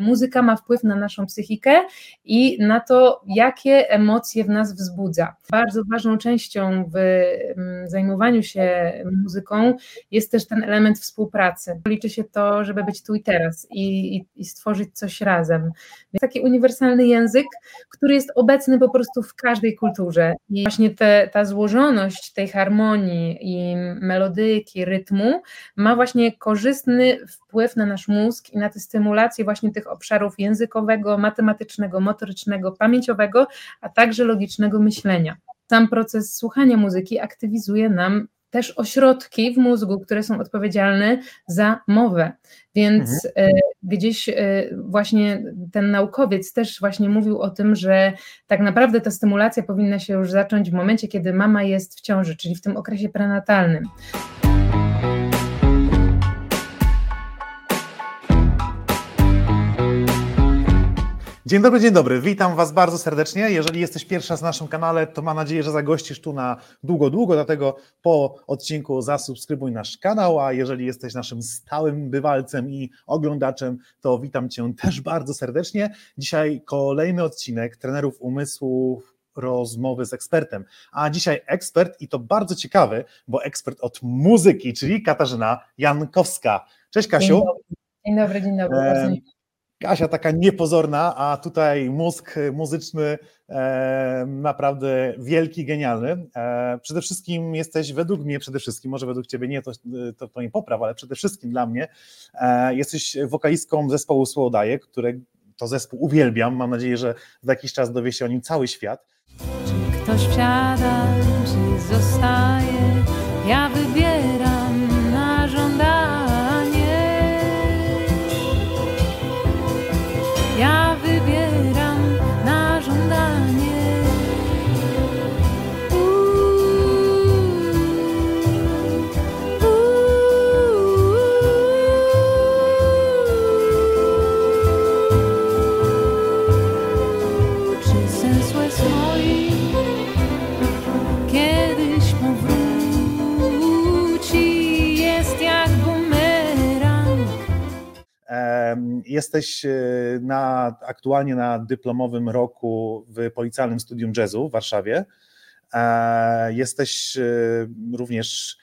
muzyka ma wpływ na naszą psychikę i na to, jakie emocje w nas wzbudza. Bardzo ważną częścią w mm, zajmowaniu się muzyką jest też ten element współpracy. Liczy się to, żeby być tu i teraz i, i, i stworzyć coś razem. Więc taki uniwersalny język, który jest obecny po prostu w każdej kulturze. I właśnie te, ta złożoność tej harmonii i melodyki, rytmu ma właśnie korzystny wpływ na nasz mózg i na tę stymulację właśnie tych obszarów językowego, matematycznego, motorycznego, pamięciowego, a także logicznego myślenia. Sam proces słuchania muzyki aktywizuje nam też ośrodki w mózgu, które są odpowiedzialne za mowę. Więc mhm. E, gdzieś e, właśnie ten naukowiec też właśnie mówił o tym, że tak naprawdę ta stymulacja powinna się już zacząć w momencie, kiedy mama jest w ciąży, czyli w tym okresie prenatalnym. Dzień dobry, dzień dobry. Witam Was bardzo serdecznie. Jeżeli jesteś pierwsza z naszym kanale, to mam nadzieję, że zagościsz tu na długo, długo, dlatego po odcinku zasubskrybuj nasz kanał, a jeżeli jesteś naszym stałym bywalcem i oglądaczem, to witam Cię też bardzo serdecznie. Dzisiaj kolejny odcinek trenerów umysłu rozmowy z ekspertem. A dzisiaj ekspert i to bardzo ciekawy, bo ekspert od muzyki, czyli Katarzyna Jankowska. Cześć Kasiu. Dzień dobry, dzień dobry. Dzień dobry. Kasia taka niepozorna, a tutaj mózg muzyczny e, naprawdę wielki, genialny. E, przede wszystkim jesteś według mnie, przede wszystkim, może według Ciebie nie, to, to, to nie popraw, ale przede wszystkim dla mnie e, jesteś wokalistką zespołu Słodaje, które to zespół uwielbiam. Mam nadzieję, że za jakiś czas dowie się o nim cały świat. Czy ktoś wsiada, czy zostaje, ja wybieram Jesteś e, na, aktualnie na dyplomowym roku w Policjalnym Studium Jazzu w Warszawie. E, jesteś e, również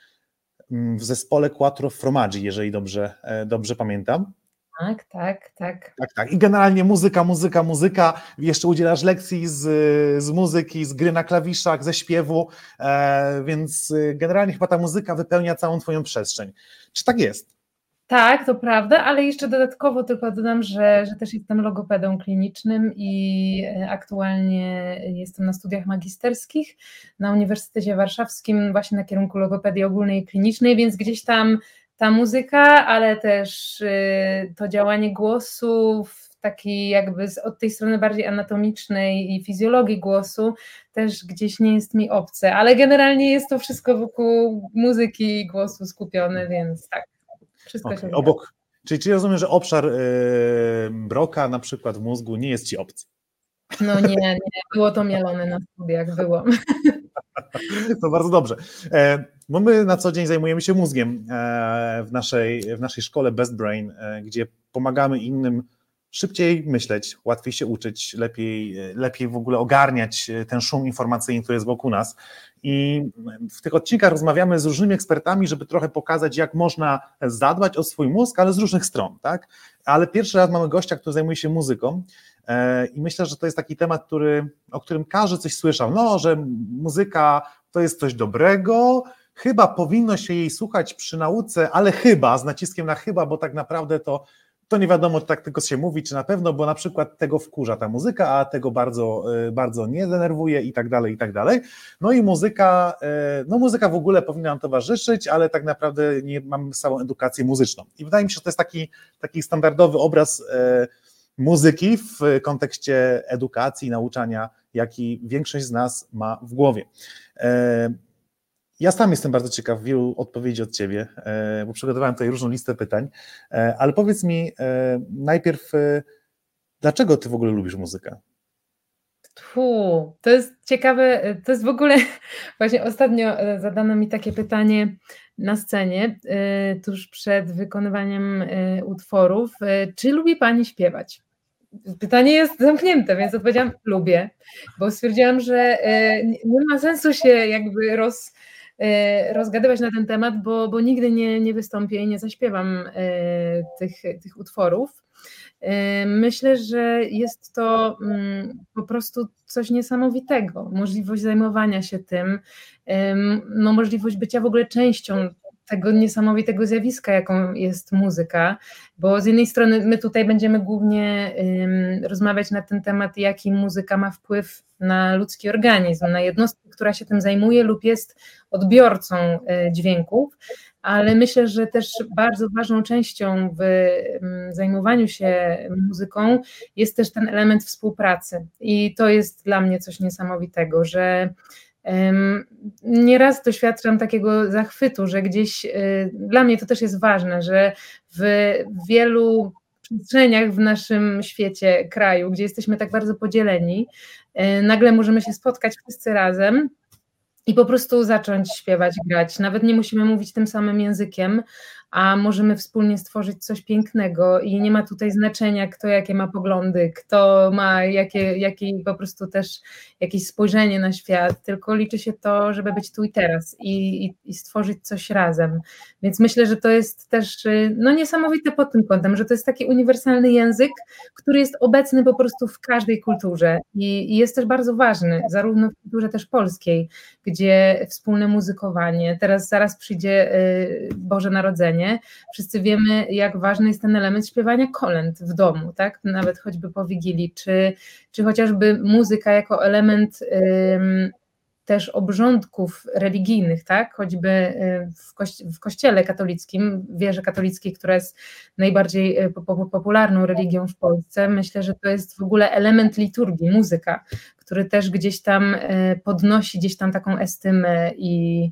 mm, w zespole Quattro Formaggi, jeżeli dobrze, dobrze pamiętam. Tak, tak, tak. Tak, tak. I generalnie muzyka, muzyka, muzyka. Jeszcze udzielasz lekcji z, z muzyki, z gry na klawiszach, ze śpiewu, e, więc generalnie chyba ta muzyka wypełnia całą Twoją przestrzeń. Czy tak jest? Tak, to prawda, ale jeszcze dodatkowo tylko dodam, że, że też jestem logopedą klinicznym i e, aktualnie jestem na studiach magisterskich na Uniwersytecie Warszawskim właśnie na kierunku logopedii ogólnej i klinicznej, więc gdzieś tam ta muzyka, ale też e, to działanie głosów, taki jakby od tej strony bardziej anatomicznej i fizjologii głosu też gdzieś nie jest mi obce, ale generalnie jest to wszystko wokół muzyki i głosu skupione, więc tak. Wszystko okay. się Obok, czyli, czyli rozumiem, że obszar yy, broka na przykład w mózgu nie jest ci obcy. No nie, nie, było to mielone na studiach, było. To bardzo dobrze. E, bo my na co dzień zajmujemy się mózgiem e, w naszej, w naszej szkole Best Brain, e, gdzie pomagamy innym szybciej myśleć, łatwiej się uczyć, lepiej, lepiej w ogóle ogarniać ten szum informacyjny, który jest wokół nas. I w tych odcinkach rozmawiamy z różnymi ekspertami, żeby trochę pokazać, jak można zadbać o swój mózg, ale z różnych stron, tak? Ale pierwszy raz mamy gościa, który zajmuje się muzyką. E, I myślę, że to jest taki temat, który, o którym każdy coś słyszał. No, że muzyka to jest coś dobrego, chyba powinno się jej słuchać przy nauce, ale chyba, z naciskiem na chyba, bo tak naprawdę to to nie wiadomo, czy tak tylko się mówi, czy na pewno, bo na przykład tego wkurza ta muzyka, a tego bardzo, y, bardzo nie denerwuje i tak dalej, i tak dalej. No i muzyka, y, no muzyka w ogóle powinna nam towarzyszyć, ale tak naprawdę nie mamy całą edukację muzyczną. I wydaje mi się, że to jest taki, taki standardowy obraz y, muzyki w kontekście edukacji, nauczania, jaki większość z nas ma w głowie. Ja sam jestem bardzo ciekaw wielu odpowiedzi od Ciebie, e, bo przygotowałem tutaj różną listę pytań, e, ale powiedz mi e, najpierw, dlaczego Ty w ogóle lubisz muzykę? Fu, to jest ciekawe, to jest w ogóle, właśnie ostatnio zadano mi takie pytanie, na scenie tuż przed wykonywaniem utworów. Czy lubi Pani śpiewać? Pytanie jest zamknięte, więc odpowiedziałam lubię, bo stwierdziłam, że nie ma sensu się jakby roz, rozgadywać na ten temat, bo, bo nigdy nie, nie wystąpię i nie zaśpiewam tych, tych utworów. Myślę, że jest to mm, po prostu coś niesamowitego. Możliwość zajmowania się tym, no możliwość bycia w ogóle częścią tego niesamowitego zjawiska, jaką jest muzyka, bo z jednej strony my tutaj będziemy głównie rozmawiać na ten temat, jaki muzyka ma wpływ na ludzki organizm, na jednostkę, która się tym zajmuje lub jest odbiorcą e, dźwięków, ale myślę, że też bardzo ważną częścią w zajmowaniu się muzyką jest też ten element współpracy. I to jest dla mnie coś niesamowitego, że Nieraz doświadczam takiego zachwytu, że gdzieś y, dla mnie to też jest ważne, że w wielu przestrzeniach w naszym świecie, kraju, gdzie jesteśmy tak bardzo podzieleni, y, nagle możemy się spotkać wszyscy razem i po prostu zacząć śpiewać, grać. Nawet nie musimy mówić tym samym językiem, a możemy wspólnie stworzyć coś pięknego i nie ma tutaj znaczenia, kto jakie ma poglądy, kto ma jakie, jakie po prostu też jakieś spojrzenie na świat, tylko liczy się to, żeby być tu i teraz i, i, i stworzyć coś razem. Więc myślę, że to jest też no, niesamowite pod tym kątem, że to jest taki uniwersalny język, który jest obecny po prostu w każdej kulturze i, i jest też bardzo ważny, zarówno w kulturze też polskiej, gdzie wspólne muzykowanie, teraz zaraz przyjdzie y, Boże Narodzenie, Wszyscy wiemy, jak ważny jest ten element śpiewania kolęd w domu, tak? Nawet choćby po Wigilii, czy, czy chociażby muzyka jako element ym, też obrządków religijnych, tak? choćby w, kości w kościele katolickim, wierze katolickiej, która jest najbardziej y, popularną religią w Polsce, myślę, że to jest w ogóle element liturgii, muzyka, który też gdzieś tam y, podnosi gdzieś tam taką estymę i,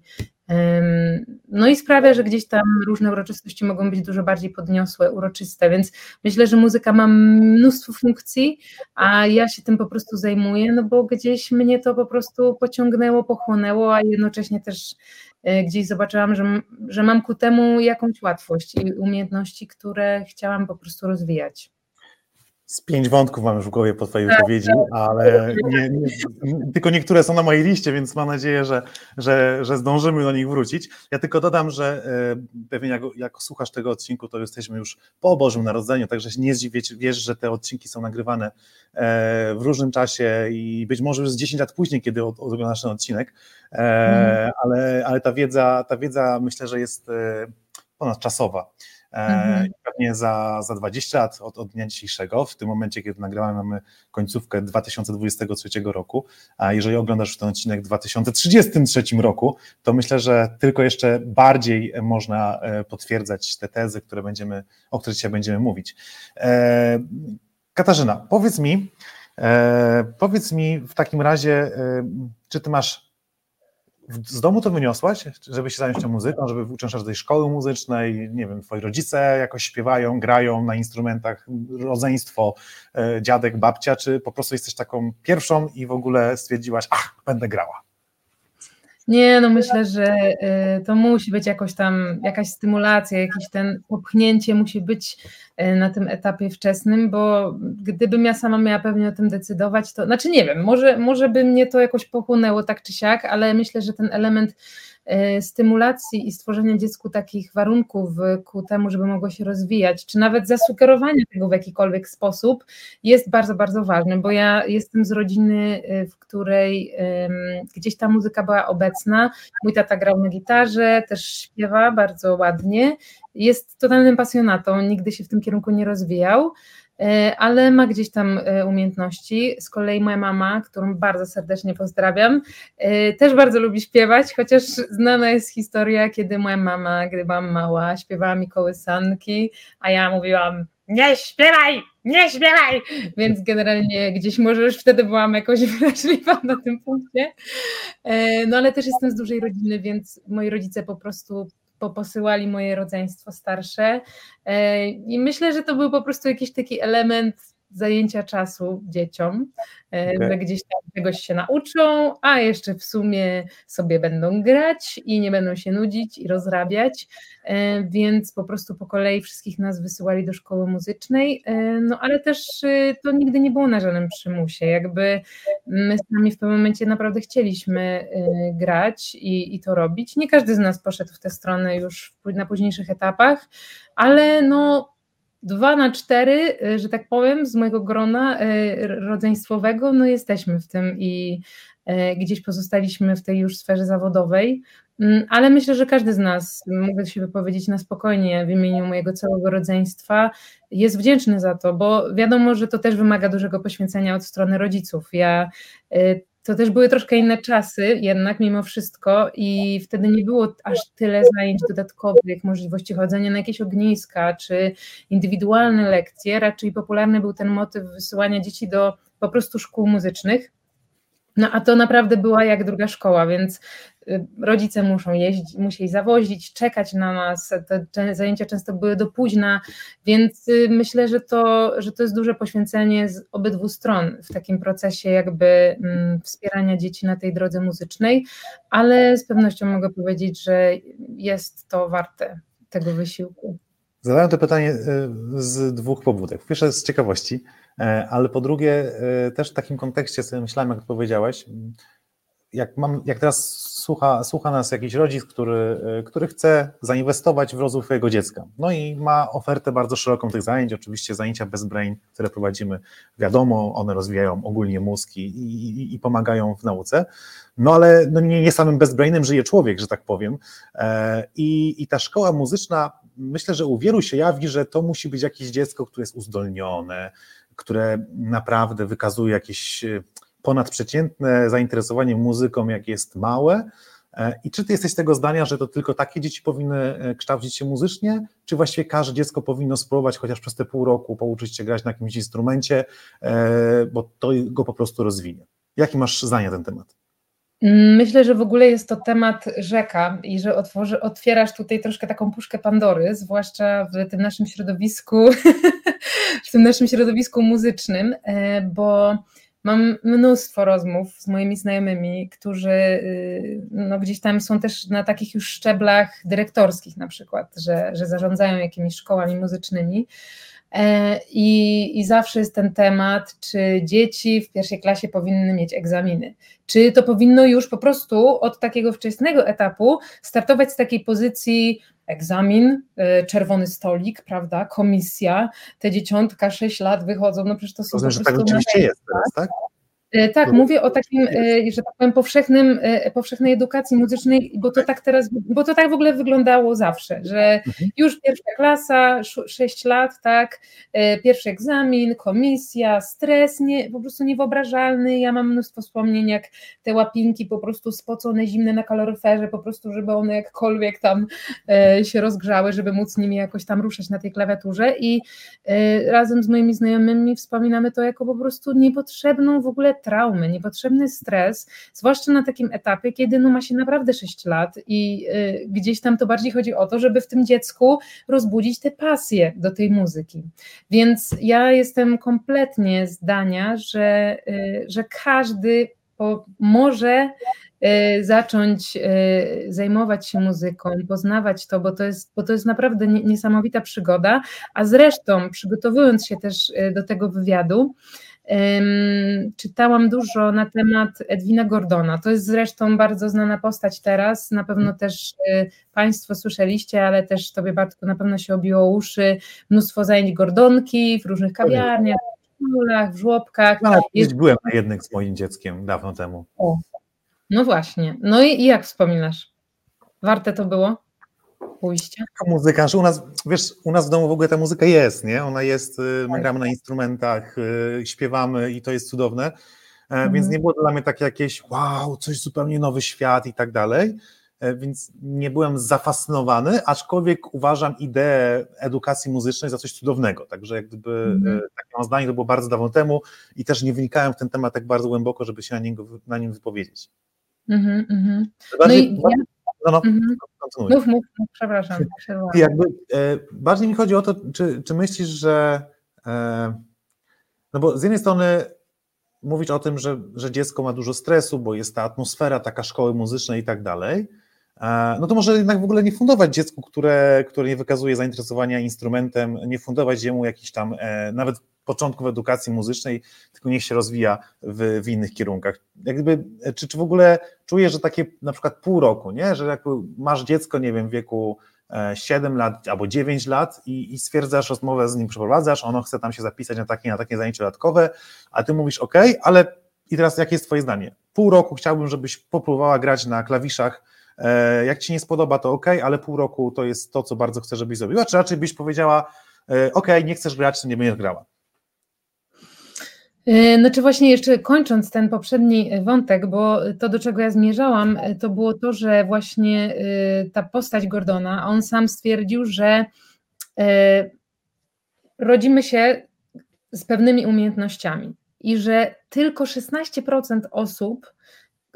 no i sprawia, że gdzieś tam różne uroczystości mogą być dużo bardziej podniosłe, uroczyste, więc myślę, że muzyka ma mnóstwo funkcji, a ja się tym po prostu zajmuję, no bo gdzieś mnie to po prostu pociągnęło, pochłonęło, a jednocześnie też e, gdzieś zobaczyłam, że, że mam ku temu jakąś łatwość i umiejętności, które chciałam po prostu rozwijać. Z pięć wątków mam już w głowie po Twojej wypowiedzi, ale nie, nie, tylko niektóre są na mojej liście, więc mam nadzieję, że, że, że zdążymy do nich wrócić. Ja tylko dodam, że e, pewnie jak, jak słuchasz tego odcinku, to jesteśmy już po Bożym Narodzeniu, także nie zdziwić, wiesz, że te odcinki są nagrywane e, w różnym czasie i być może już z 10 lat później, kiedy oglądasz ten odcinek, e, mhm. ale, ale ta wiedza, ta wiedza myślę, że jest ponadczasowa. Mhm. Pewnie za, za 20 lat od, od dnia dzisiejszego, w tym momencie, kiedy nagrywamy, mamy końcówkę 2023 roku, a jeżeli oglądasz ten odcinek w 2033 roku, to myślę, że tylko jeszcze bardziej można e, potwierdzać te tezy, które będziemy, o których dzisiaj będziemy mówić. E, Katarzyna, powiedz mi, e, powiedz mi w takim razie, czy ty masz z domu to wyniosłaś, żeby się zająć tą muzyką, żeby uczęszczać do tej szkoły muzycznej, nie wiem, twoi rodzice jakoś śpiewają, grają na instrumentach, rodzeństwo, e, dziadek, babcia, czy po prostu jesteś taką pierwszą i w ogóle stwierdziłaś, ach, będę grała? Nie, no myślę, że y, to musi być jakoś tam, jakaś stymulacja, jakieś ten popchnięcie musi być y, na tym etapie wczesnym, bo gdybym ja sama miała pewnie o tym decydować, to znaczy nie wiem, może, może by mnie to jakoś pochłonęło tak czy siak, ale myślę, że ten element stymulacji i stworzenia dziecku takich warunków ku temu, żeby mogło się rozwijać, czy nawet zasugerowania tego w jakikolwiek sposób jest bardzo, bardzo ważne, bo ja jestem z rodziny, e, w której gdzieś ta muzyka była obecna. Mój tata grał na gitarze, też śpiewa bardzo ładnie. Jest totalnym pasjonatą, nigdy się w tym kierunku nie rozwijał. E, ale ma gdzieś tam e, umiejętności. Z kolei moja mama, którą bardzo serdecznie pozdrawiam, e, też bardzo lubi śpiewać, chociaż znana jest historia, kiedy moja mama, gdy byłam mała, śpiewała mi kołysanki, a ja mówiłam, nie śpiewaj, nie śpiewaj, więc generalnie gdzieś może już wtedy byłam jakoś wrażliwa na tym punkcie, no ale też jestem z dużej rodziny, więc moi rodzice po prostu posyłali moje rodzeństwo starsze. E, I myślę, że to był po prostu jakiś taki element zajęcia czasu dzieciom, e, okay. że gdzieś tam czegoś się nauczą, a jeszcze w sumie sobie będą grać i nie będą się nudzić i rozrabiać, e, więc po prostu po kolei wszystkich nas wysyłali do szkoły muzycznej, e, no ale też to nigdy nie było na żadnym przymusie, jakby my sami w pewnym momencie naprawdę chcieliśmy grać i, i to robić. Nie każdy z nas poszedł w tę stronę już na późniejszych etapach, ale no dwa na cztery, y, że tak powiem, z mojego grona y, rodzeństwowego, no jesteśmy w tym i y, gdzieś pozostaliśmy w tej już sferze zawodowej, mm, ale myślę, że każdy z nas, mogę się wypowiedzieć na spokojnie w imieniu mojego całego rodzeństwa, jest wdzięczny za to, bo wiadomo, że to też wymaga dużego poświęcenia od strony rodziców. Ja to też były troszkę inne czasy, jednak mimo wszystko, i wtedy nie było aż tyle zajęć dodatkowych, możliwości chodzenia na jakieś ogniska czy indywidualne lekcje. Raczej popularny był ten motyw wysyłania dzieci do po prostu szkół muzycznych. No a to naprawdę była jak druga szkoła, więc rodzice muszą jeździć, musieli zawozić, czekać na nas, te zajęcia często były do późna, więc y, myślę, że to, że to jest duże poświęcenie z obydwu stron w takim procesie jakby mm, wspierania dzieci na tej drodze muzycznej, ale z pewnością mogę powiedzieć, że jest to warte tego wysiłku. Zadałem to pytanie y, z dwóch pobudek. Pierwsze z ciekawości, ale po drugie też w takim kontekście sobie myślałem, jak powiedziałeś, jak, mam, jak teraz słucha, słucha nas jakiś rodzic, który, e, który chce zainwestować w rozwój swojego dziecka, no i ma ofertę bardzo szeroką tych zajęć, oczywiście zajęcia bez brain, które prowadzimy, wiadomo, one rozwijają ogólnie mózg i, i, i pomagają w nauce, no ale no nie, nie samym bezbrainem żyje człowiek, że tak powiem. I, i ta szkoła muzyczna myślę, że u wielu się jawi, że to musi być jakieś dziecko, które jest uzdolnione, które naprawdę wykazuje jakieś e, ponadprzeciętne zainteresowanie muzyką, jak jest małe. E, I czy ty jesteś tego zdania, że to tylko takie dzieci powinny e, kształcić się muzycznie, czy właściwie każde dziecko powinno spróbować chociaż przez te pół roku pouczyć się grać na jakimś instrumencie, bo to go po prostu rozwinie? Jaki masz zdanie na ten temat? Myślę, że w ogóle jest to temat rzeka i że otworzy, otwierasz tutaj troszkę taką puszkę Pandory, zwłaszcza w tym naszym środowisku, w tym naszym środowisku muzycznym, e, bo mam mnóstwo rozmów z moimi znajomymi, którzy y, no, gdzieś tam są też na takich już szczeblach dyrektorskich na przykład, że, że zarządzają jakimiś szkołami muzycznymi. E, I, I zawsze jest ten temat, czy dzieci w pierwszej klasie powinny mieć egzaminy. Czy to powinno już po prostu od takiego wczesnego etapu startować z takiej pozycji egzamin, e, czerwony stolik, prawda, komisja, te dzieciątka, 6 lat wychodzą, no przecież to są po prostu... tak rzeczywiście jest teraz, tak? E, tak, mówię o takim, e, że tak powiem, powszechnym, e, powszechnej edukacji muzycznej, bo to tak teraz, bo to tak w ogóle wyglądało zawsze, że mhm. już pierwsza klasa, 6 lat, tak, pierwszy egzamin, komisja, stres, nie, po prostu niewyobrażalny. Ja mam mnóstwo wspomnień, jak te łapinki po prostu spocone, zimne na kaloryferze, po prostu, żeby one jakkolwiek tam się rozgrzały, żeby móc nimi jakoś tam ruszać na tej klawiaturze i razem z moimi znajomymi wspominamy to jako po prostu niepotrzebną w ogóle traumy, niepotrzebny stres, zwłaszcza na takim etapie, kiedy no ma się naprawdę 6 lat i y, gdzieś tam to bardziej chodzi o to, żeby w tym dziecku rozbudzić tę pasję do tej muzyki. Więc ja jestem kompletnie zdania, że, y, że każdy po, może y, zacząć y, zajmować się muzyką, poznawać to, bo to jest, bo to jest naprawdę niesamowita przygoda. A zresztą, przygotowując się też y, do tego wywiadu, Czytałam dużo na temat Edwina Gordona. To jest zresztą bardzo znana postać teraz. Na pewno też y, Państwo słyszeliście, ale też Tobie, Bartku, na pewno się obiło uszy. Mnóstwo zajęć Gordonki w różnych kawiarniach, w szkolach, w żłobkach. No, jest... byłem na jednym z moim dzieckiem dawno temu. O. No właśnie. No i, i jak wspominasz? Warte to było? Pójście? Muzyka, że u nas, wiesz, u nas w domu w ogóle ta muzyka jest, nie? Ona jest, y, my tak. gramy na instrumentach, y, śpiewamy i to jest cudowne, mhm. więc nie było dla mnie takie jakieś wow, coś zupełnie nowy świat i tak dalej, e, więc nie byłem zafascynowany, aczkolwiek uważam ideę edukacji muzycznej za coś cudownego, także jak gdyby mhm. E, takie mam zdanie, to było bardzo dawno temu i też nie wynikałem w ten temat tak bardzo głęboko, żeby się na, niego, na nim wypowiedzieć. Mhm, mhm. No i ja, no, no, mhm. Mów, mów, mów, przepraszam. Jakby, e, bardziej mi chodzi o to, czy, czy myślisz, że, e, No bo z jednej strony mówić o tym, że, że dziecko ma dużo stresu, bo jest ta atmosfera taka szkoły muzycznej i tak dalej, no to może jednak w ogóle nie fundować dziecku, które, które nie wykazuje zainteresowania instrumentem, nie fundować jemu jakiś tam e, nawet początków edukacji muzycznej, tylko niech się rozwija w, w innych kierunkach. Jakby, czy, czy w ogóle czujesz, że takie na przykład pół roku, nie? że jakby masz dziecko, nie wiem, w wieku 7 e, lat albo 9 lat i, i stwierdzasz, rozmowę z nim przeprowadzasz, ono chce tam się zapisać na takie, na takie zajęcie dodatkowe, a ty mówisz OK, ale i teraz jakie jest twoje zdanie? Pół roku chciałbym, żebyś popróbowała grać na klawiszach, e, jak ci nie spodoba, to OK, ale pół roku to jest to, co bardzo chcę, żebyś zrobiła, czy raczej byś powiedziała, e, OK, nie chcesz grać, to nie będziesz grała. E, no czy właśnie jeszcze kończąc ten poprzedni wątek, bo to do czego ja zmierzałam, e, to było to, że właśnie e, ta postać Gordona, on sam stwierdził, że rodzimy się z pewnymi umiejętnościami i że tylko 16% osób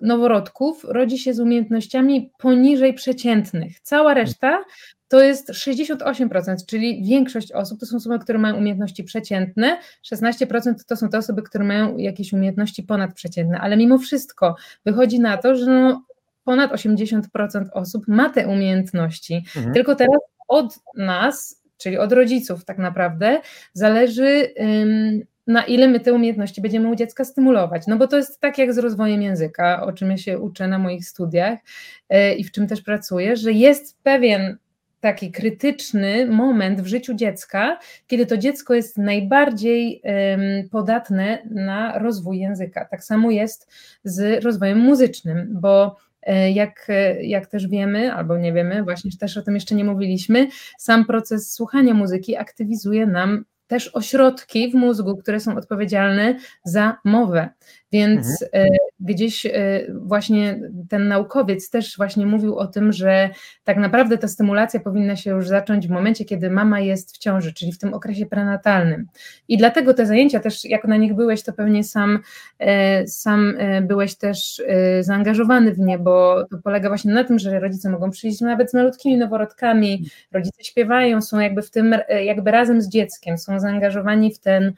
noworodków rodzi się z umiejętnościami poniżej przeciętnych. Cała reszta to jest 68%, czyli większość osób to są osoby, które mają umiejętności przeciętne, 16% to są te osoby, które mają jakieś umiejętności ponadprzeciętne, ale mimo wszystko wychodzi na to, że no ponad 80% osób ma te umiejętności. Mhm. Tylko teraz od nas, czyli od rodziców tak naprawdę, zależy na ile my te umiejętności będziemy u dziecka stymulować. No bo to jest tak jak z rozwojem języka, o czym ja się uczę na moich studiach y, i w czym też pracuję, że jest pewien taki krytyczny moment w życiu dziecka, kiedy to dziecko jest najbardziej podatne na rozwój języka. Tak samo jest z rozwojem muzycznym, bo e, jak, jak też wiemy, albo nie wiemy, właśnie też o tym jeszcze nie mówiliśmy, sam proces słuchania muzyki aktywizuje nam też ośrodki w mózgu, które są odpowiedzialne za mowę. Więc mhm. E, gdzieś e, właśnie ten naukowiec też właśnie mówił o tym, że tak naprawdę ta stymulacja powinna się już zacząć w momencie, kiedy mama jest w ciąży, czyli w tym okresie prenatalnym. I dlatego te zajęcia też, jak na nich byłeś, to pewnie sam, e, sam byłeś też zaangażowany w nie, bo to polega właśnie na tym, że rodzice mogą przyjść nawet z malutkimi noworodkami, rodzice śpiewają, są jakby w tym, jakby razem z dzieckiem, są zaangażowani w ten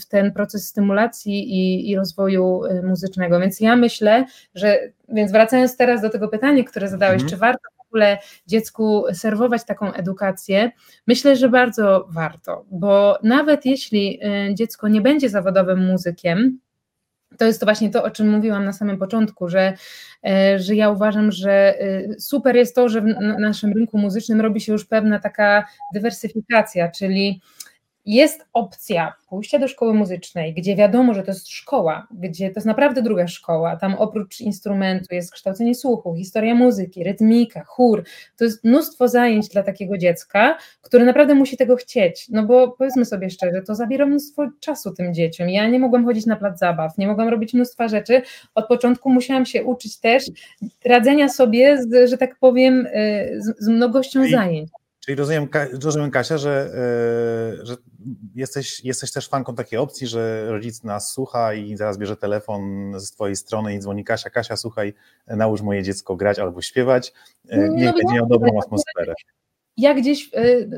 w ten proces stymulacji i, i rozwoju y, muzycznego. Więc ja myślę, że, więc wracając teraz do tego pytania, które zadałeś, mhm. czy warto w ogóle dziecku serwować taką edukację? Myślę, że bardzo warto, bo nawet jeśli y, dziecko nie będzie zawodowym muzykiem, to jest to właśnie to, o czym mówiłam na samym początku, że, y, że ja uważam, że super jest to, że w naszym rynku muzycznym robi się już pewna taka dywersyfikacja, czyli jest opcja pójścia do szkoły muzycznej, gdzie wiadomo, że to jest szkoła, gdzie to jest naprawdę druga szkoła, tam oprócz instrumentu jest kształcenie słuchu, historia muzyki, rytmika, chór, to jest mnóstwo zajęć dla takiego dziecka, które naprawdę musi tego chcieć, no bo powiedzmy sobie szczerze, to zabiera mnóstwo czasu tym dzieciom, ja nie mogłam chodzić na plac zabaw, nie mogłam robić mnóstwa rzeczy, od początku musiałam się uczyć też radzenia sobie, z, że tak powiem, y, z, z mnogością zajęć. Czyli rozumiem, rozumiem Kasia, że, e, że jesteś, jesteś też fanką takiej opcji, że rodzic nas słucha i zaraz bierze telefon z twojej strony i dzwoni Kasia, Kasia słuchaj, naucz moje dziecko grać albo śpiewać, e, no, niech będzie miał dobrą atmosferę ja gdzieś, y,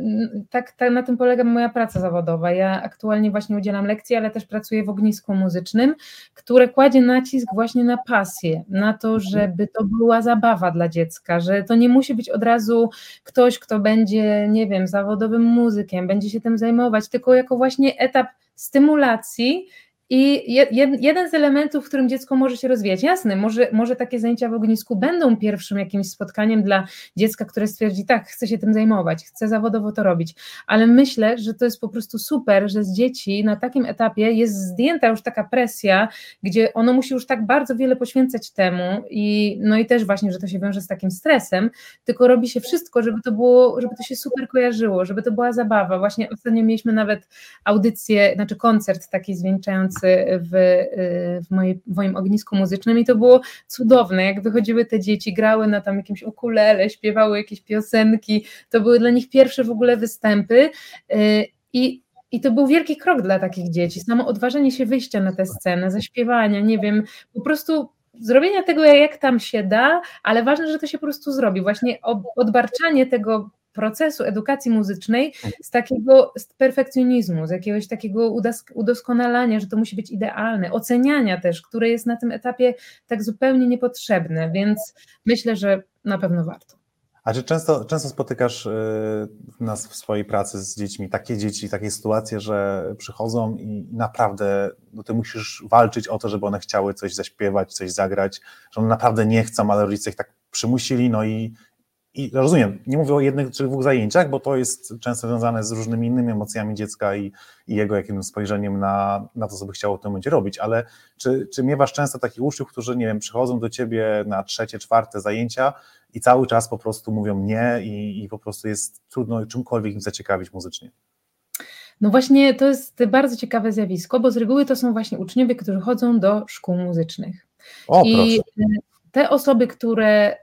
tak, tak na tym polega moja praca zawodowa. Ja aktualnie właśnie udzielam lekcji, ale też pracuję w ognisku muzycznym, które kładzie nacisk właśnie na pasję, na to, mhm. żeby to była zabawa dla dziecka, że to nie musi być od razu ktoś, kto będzie, nie wiem, zawodowym muzykiem, będzie się tym zajmować, tylko jako właśnie etap stymulacji i jeden z elementów, w którym dziecko może się rozwijać, jasne, może, może takie zajęcia w ognisku będą pierwszym jakimś spotkaniem dla dziecka, które stwierdzi, tak, chcę się tym zajmować, chcę zawodowo to robić, ale myślę, że to jest po prostu super, że z dzieci na takim etapie jest zdjęta już taka presja, gdzie ono musi już tak bardzo wiele poświęcać temu i no i też właśnie, że to się wiąże z takim stresem, tylko robi się wszystko, żeby to było, żeby to się super kojarzyło, żeby to była zabawa. Właśnie ostatnio mieliśmy nawet audycję, znaczy koncert taki zwieńczający w, w, mojej, w moim ognisku muzycznym i to było cudowne, jak wychodziły te dzieci, grały na tam jakimś ukulele, śpiewały jakieś piosenki, to były dla nich pierwsze w ogóle występy y, i i to był wielki krok dla takich dzieci, samo odważenie się wyjścia na tę scenę, zaśpiewania, nie wiem, po prostu zrobienia tego, jak tam się da, ale ważne, że to się po prostu zrobi. Właśnie odbarczanie tego procesu edukacji muzycznej z takiego z perfekcjonizmu, z jakiegoś takiego udoskonalania, że to musi być idealne, oceniania też, które jest na tym etapie tak zupełnie niepotrzebne, więc myślę, że na pewno warto. A czy często, często spotykasz y, nas w swojej pracy z dziećmi takie dzieci, takie sytuacje, że przychodzą i naprawdę no ty musisz walczyć o to, żeby one chciały coś zaśpiewać, coś zagrać, że one naprawdę nie chcą, ale rodzice ich tak przymusili, no i, i rozumiem, nie mówię o jednych czy dwóch zajęciach, bo to jest często związane z różnymi innymi emocjami dziecka i, i jego jakimś spojrzeniem na, na to, co by chciało w tym momencie robić, ale czy, czy miewasz często takich uczniów, którzy, nie wiem, przychodzą do ciebie na trzecie, czwarte zajęcia i cały czas po prostu mówią nie i, i po prostu jest trudno czymkolwiek im zaciekawić muzycznie? No właśnie, to jest bardzo ciekawe zjawisko, bo z reguły to są właśnie uczniowie, którzy chodzą do szkół muzycznych. O, I proszę te osoby, które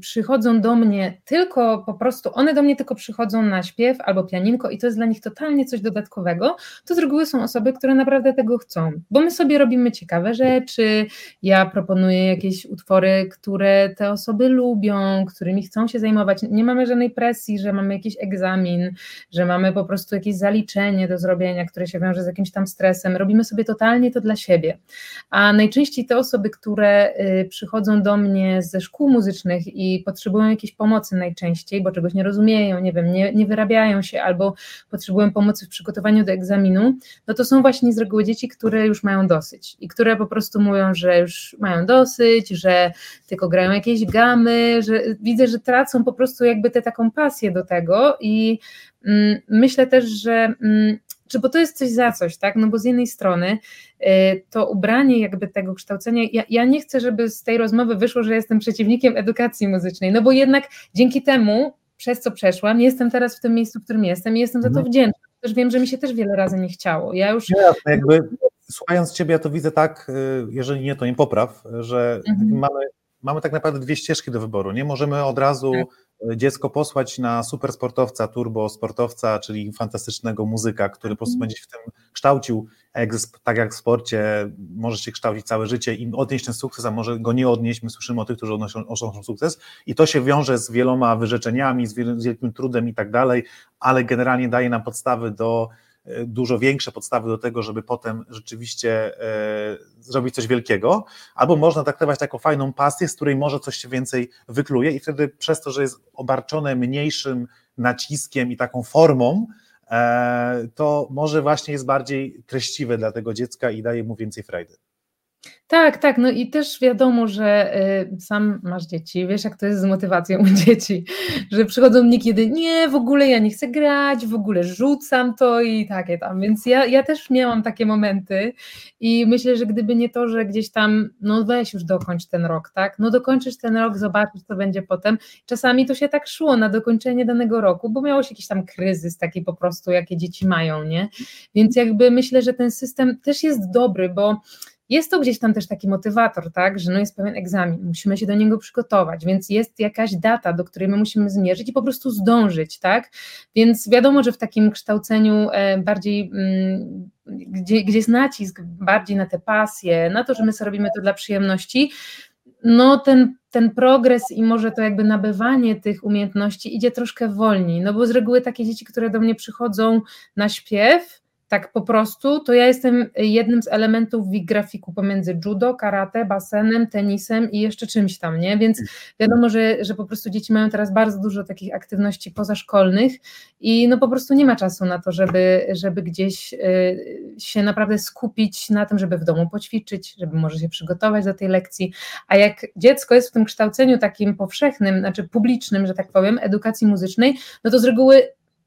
przychodzą do mnie tylko po prostu, one do mnie tylko przychodzą na śpiew albo pianinko i to jest dla nich totalnie coś dodatkowego, to z reguły są osoby, które naprawdę tego chcą, bo my sobie robimy ciekawe rzeczy, ja proponuję jakieś utwory, które te osoby lubią, którymi chcą się zajmować, nie mamy żadnej presji, że mamy jakiś egzamin, że mamy po prostu jakieś zaliczenie do zrobienia, które się wiąże z jakimś tam stresem, robimy sobie totalnie to dla siebie, a najczęściej te osoby, które y, przychodzą przychodzą do mnie ze szkół muzycznych i potrzebują jakiejś pomocy najczęściej, bo czegoś nie rozumieją, nie wiem, nie, nie wyrabiają się albo potrzebują pomocy w przygotowaniu do egzaminu, no to są właśnie z reguły dzieci, które już mają dosyć i które po prostu mówią, że już mają dosyć, że tylko grają jakieś gamy, że widzę, że tracą po prostu jakby tę taką pasję do tego i mm, myślę też, że mm, czy bo to jest coś za coś, tak? No bo z jednej strony y, to ubranie jakby tego kształcenia, ja, ja nie chcę, żeby z tej rozmowy wyszło, że jestem przeciwnikiem edukacji muzycznej, no bo jednak dzięki temu, przez co przeszłam, jestem teraz w tym miejscu, w którym jestem i jestem za to mhm. wdzięczna. Też wiem, że mi się też wiele razy nie chciało. Ja już. Nie, jakby słuchając Ciebie, ja to widzę tak, y, jeżeli nie, to nie popraw, że mhm. mamy, mamy tak naprawdę dwie ścieżki do wyboru. Nie możemy od razu tak dziecko posłać na super sportowca, turbo sportowca, czyli fantastycznego muzyka, który po prostu mhm. będzie się w tym kształcił, tak jak w sporcie może się kształcić całe życie i odnieść ten sukces, a może go nie odnieść. My słyszymy o tych, którzy odnoszą, odnoszą sukces i to się wiąże z wieloma wyrzeczeniami, z wielkim trudem i tak dalej, ale generalnie daje nam podstawy do dużo większe podstawy do tego, żeby potem rzeczywiście e, zrobić coś wielkiego, albo można traktować taką fajną pasję, z której może coś się więcej wykluje i wtedy przez to, że jest obarczone mniejszym naciskiem i taką formą, e, to może właśnie jest bardziej treściwe dla tego dziecka i daje mu więcej frajdy. Tak, tak, no i też wiadomo, że y, sam masz dzieci, wiesz jak to jest z motywacją u dzieci, że przychodzą niekiedy, nie, w ogóle ja nie chcę grać, w ogóle rzucam to i takie tam, więc ja, ja też miałam takie momenty i myślę, że gdyby nie to, że gdzieś tam, no weź już dokończ ten rok, tak, no dokończysz ten rok, zobaczysz co będzie potem, czasami to się tak szło na dokończenie danego roku, bo miało się jakiś tam kryzys taki po prostu, jakie dzieci mają, nie, więc jakby myślę, że ten system też jest dobry, bo jest to gdzieś tam też taki motywator, tak, że no jest pewien egzamin, musimy się do niego przygotować, więc jest jakaś data, do której my musimy zmierzyć i po prostu zdążyć, tak, więc wiadomo, że w takim kształceniu e, bardziej mm, gdzie, gdzie jest nacisk bardziej na te pasje, na to, że my sobie robimy to dla przyjemności, no ten, ten progres i może to jakby nabywanie tych umiejętności idzie troszkę wolniej, no bo z reguły takie dzieci, które do mnie przychodzą na śpiew, tak po prostu, to ja jestem jednym z elementów w grafiku pomiędzy judo, karate, basenem, tenisem i jeszcze czymś tam, nie? Więc wiadomo, że, że po prostu dzieci mają teraz bardzo dużo takich aktywności pozaszkolnych i no po prostu nie ma czasu na to, żeby, żeby gdzieś y, się naprawdę skupić na tym, żeby w domu poćwiczyć, żeby może się przygotować do tej lekcji, a jak dziecko jest w tym kształceniu takim powszechnym, znaczy publicznym, że tak powiem, edukacji muzycznej, no to z reguły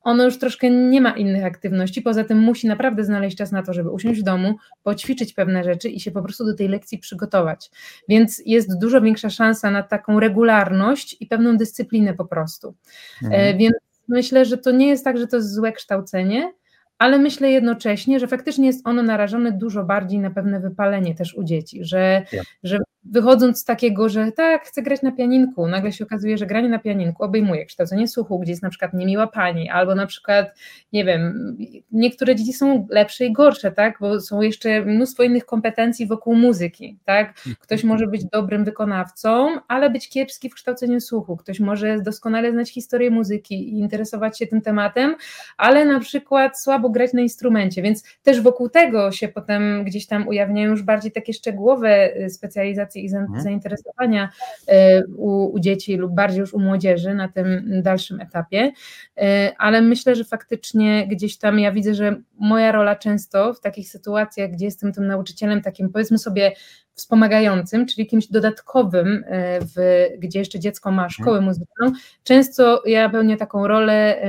ono już troszkę nie ma innych aktywności, poza tym musi naprawdę znaleźć czas na to, żeby usiąść w domu, poćwiczyć pewne rzeczy i się po prostu do tej lekcji przygotować. Więc jest dużo większa szansa na taką regularność i pewną dyscyplinę po prostu. E, mhm. Więc myślę, że to nie jest tak, że to jest złe kształcenie, ale myślę jednocześnie, że faktycznie jest ono narażone dużo bardziej na pewne wypalenie też u dzieci, że, ja. że wychodząc z takiego, że tak, chcę grać na pianinku, nagle się okazuje, że granie na pianinku obejmuje kształcenie słuchu, gdzie jest na przykład niemiła pani, albo na przykład, nie wiem, niektóre dzieci są lepsze i gorsze, tak, bo są jeszcze mnóstwo innych kompetencji wokół muzyki, tak, ktoś może być dobrym wykonawcą, ale być kiepski w kształceniu słuchu, ktoś może doskonale znać historię muzyki i interesować się tym tematem, ale na przykład słabo grać na instrumencie, więc też wokół tego się potem gdzieś tam ujawniają już bardziej takie szczegółowe y, specjalizacje i mhm. zainteresowania y, u, u dzieci lub bardziej już u młodzieży na tym dalszym etapie, y, ale myślę, że faktycznie gdzieś tam ja widzę, że moja rola często w takich sytuacjach, gdzie jestem tym nauczycielem takim powiedzmy sobie wspomagającym, czyli kimś dodatkowym, w, gdzie jeszcze dziecko ma szkołę mhm. muzyczną, często ja pełnię taką rolę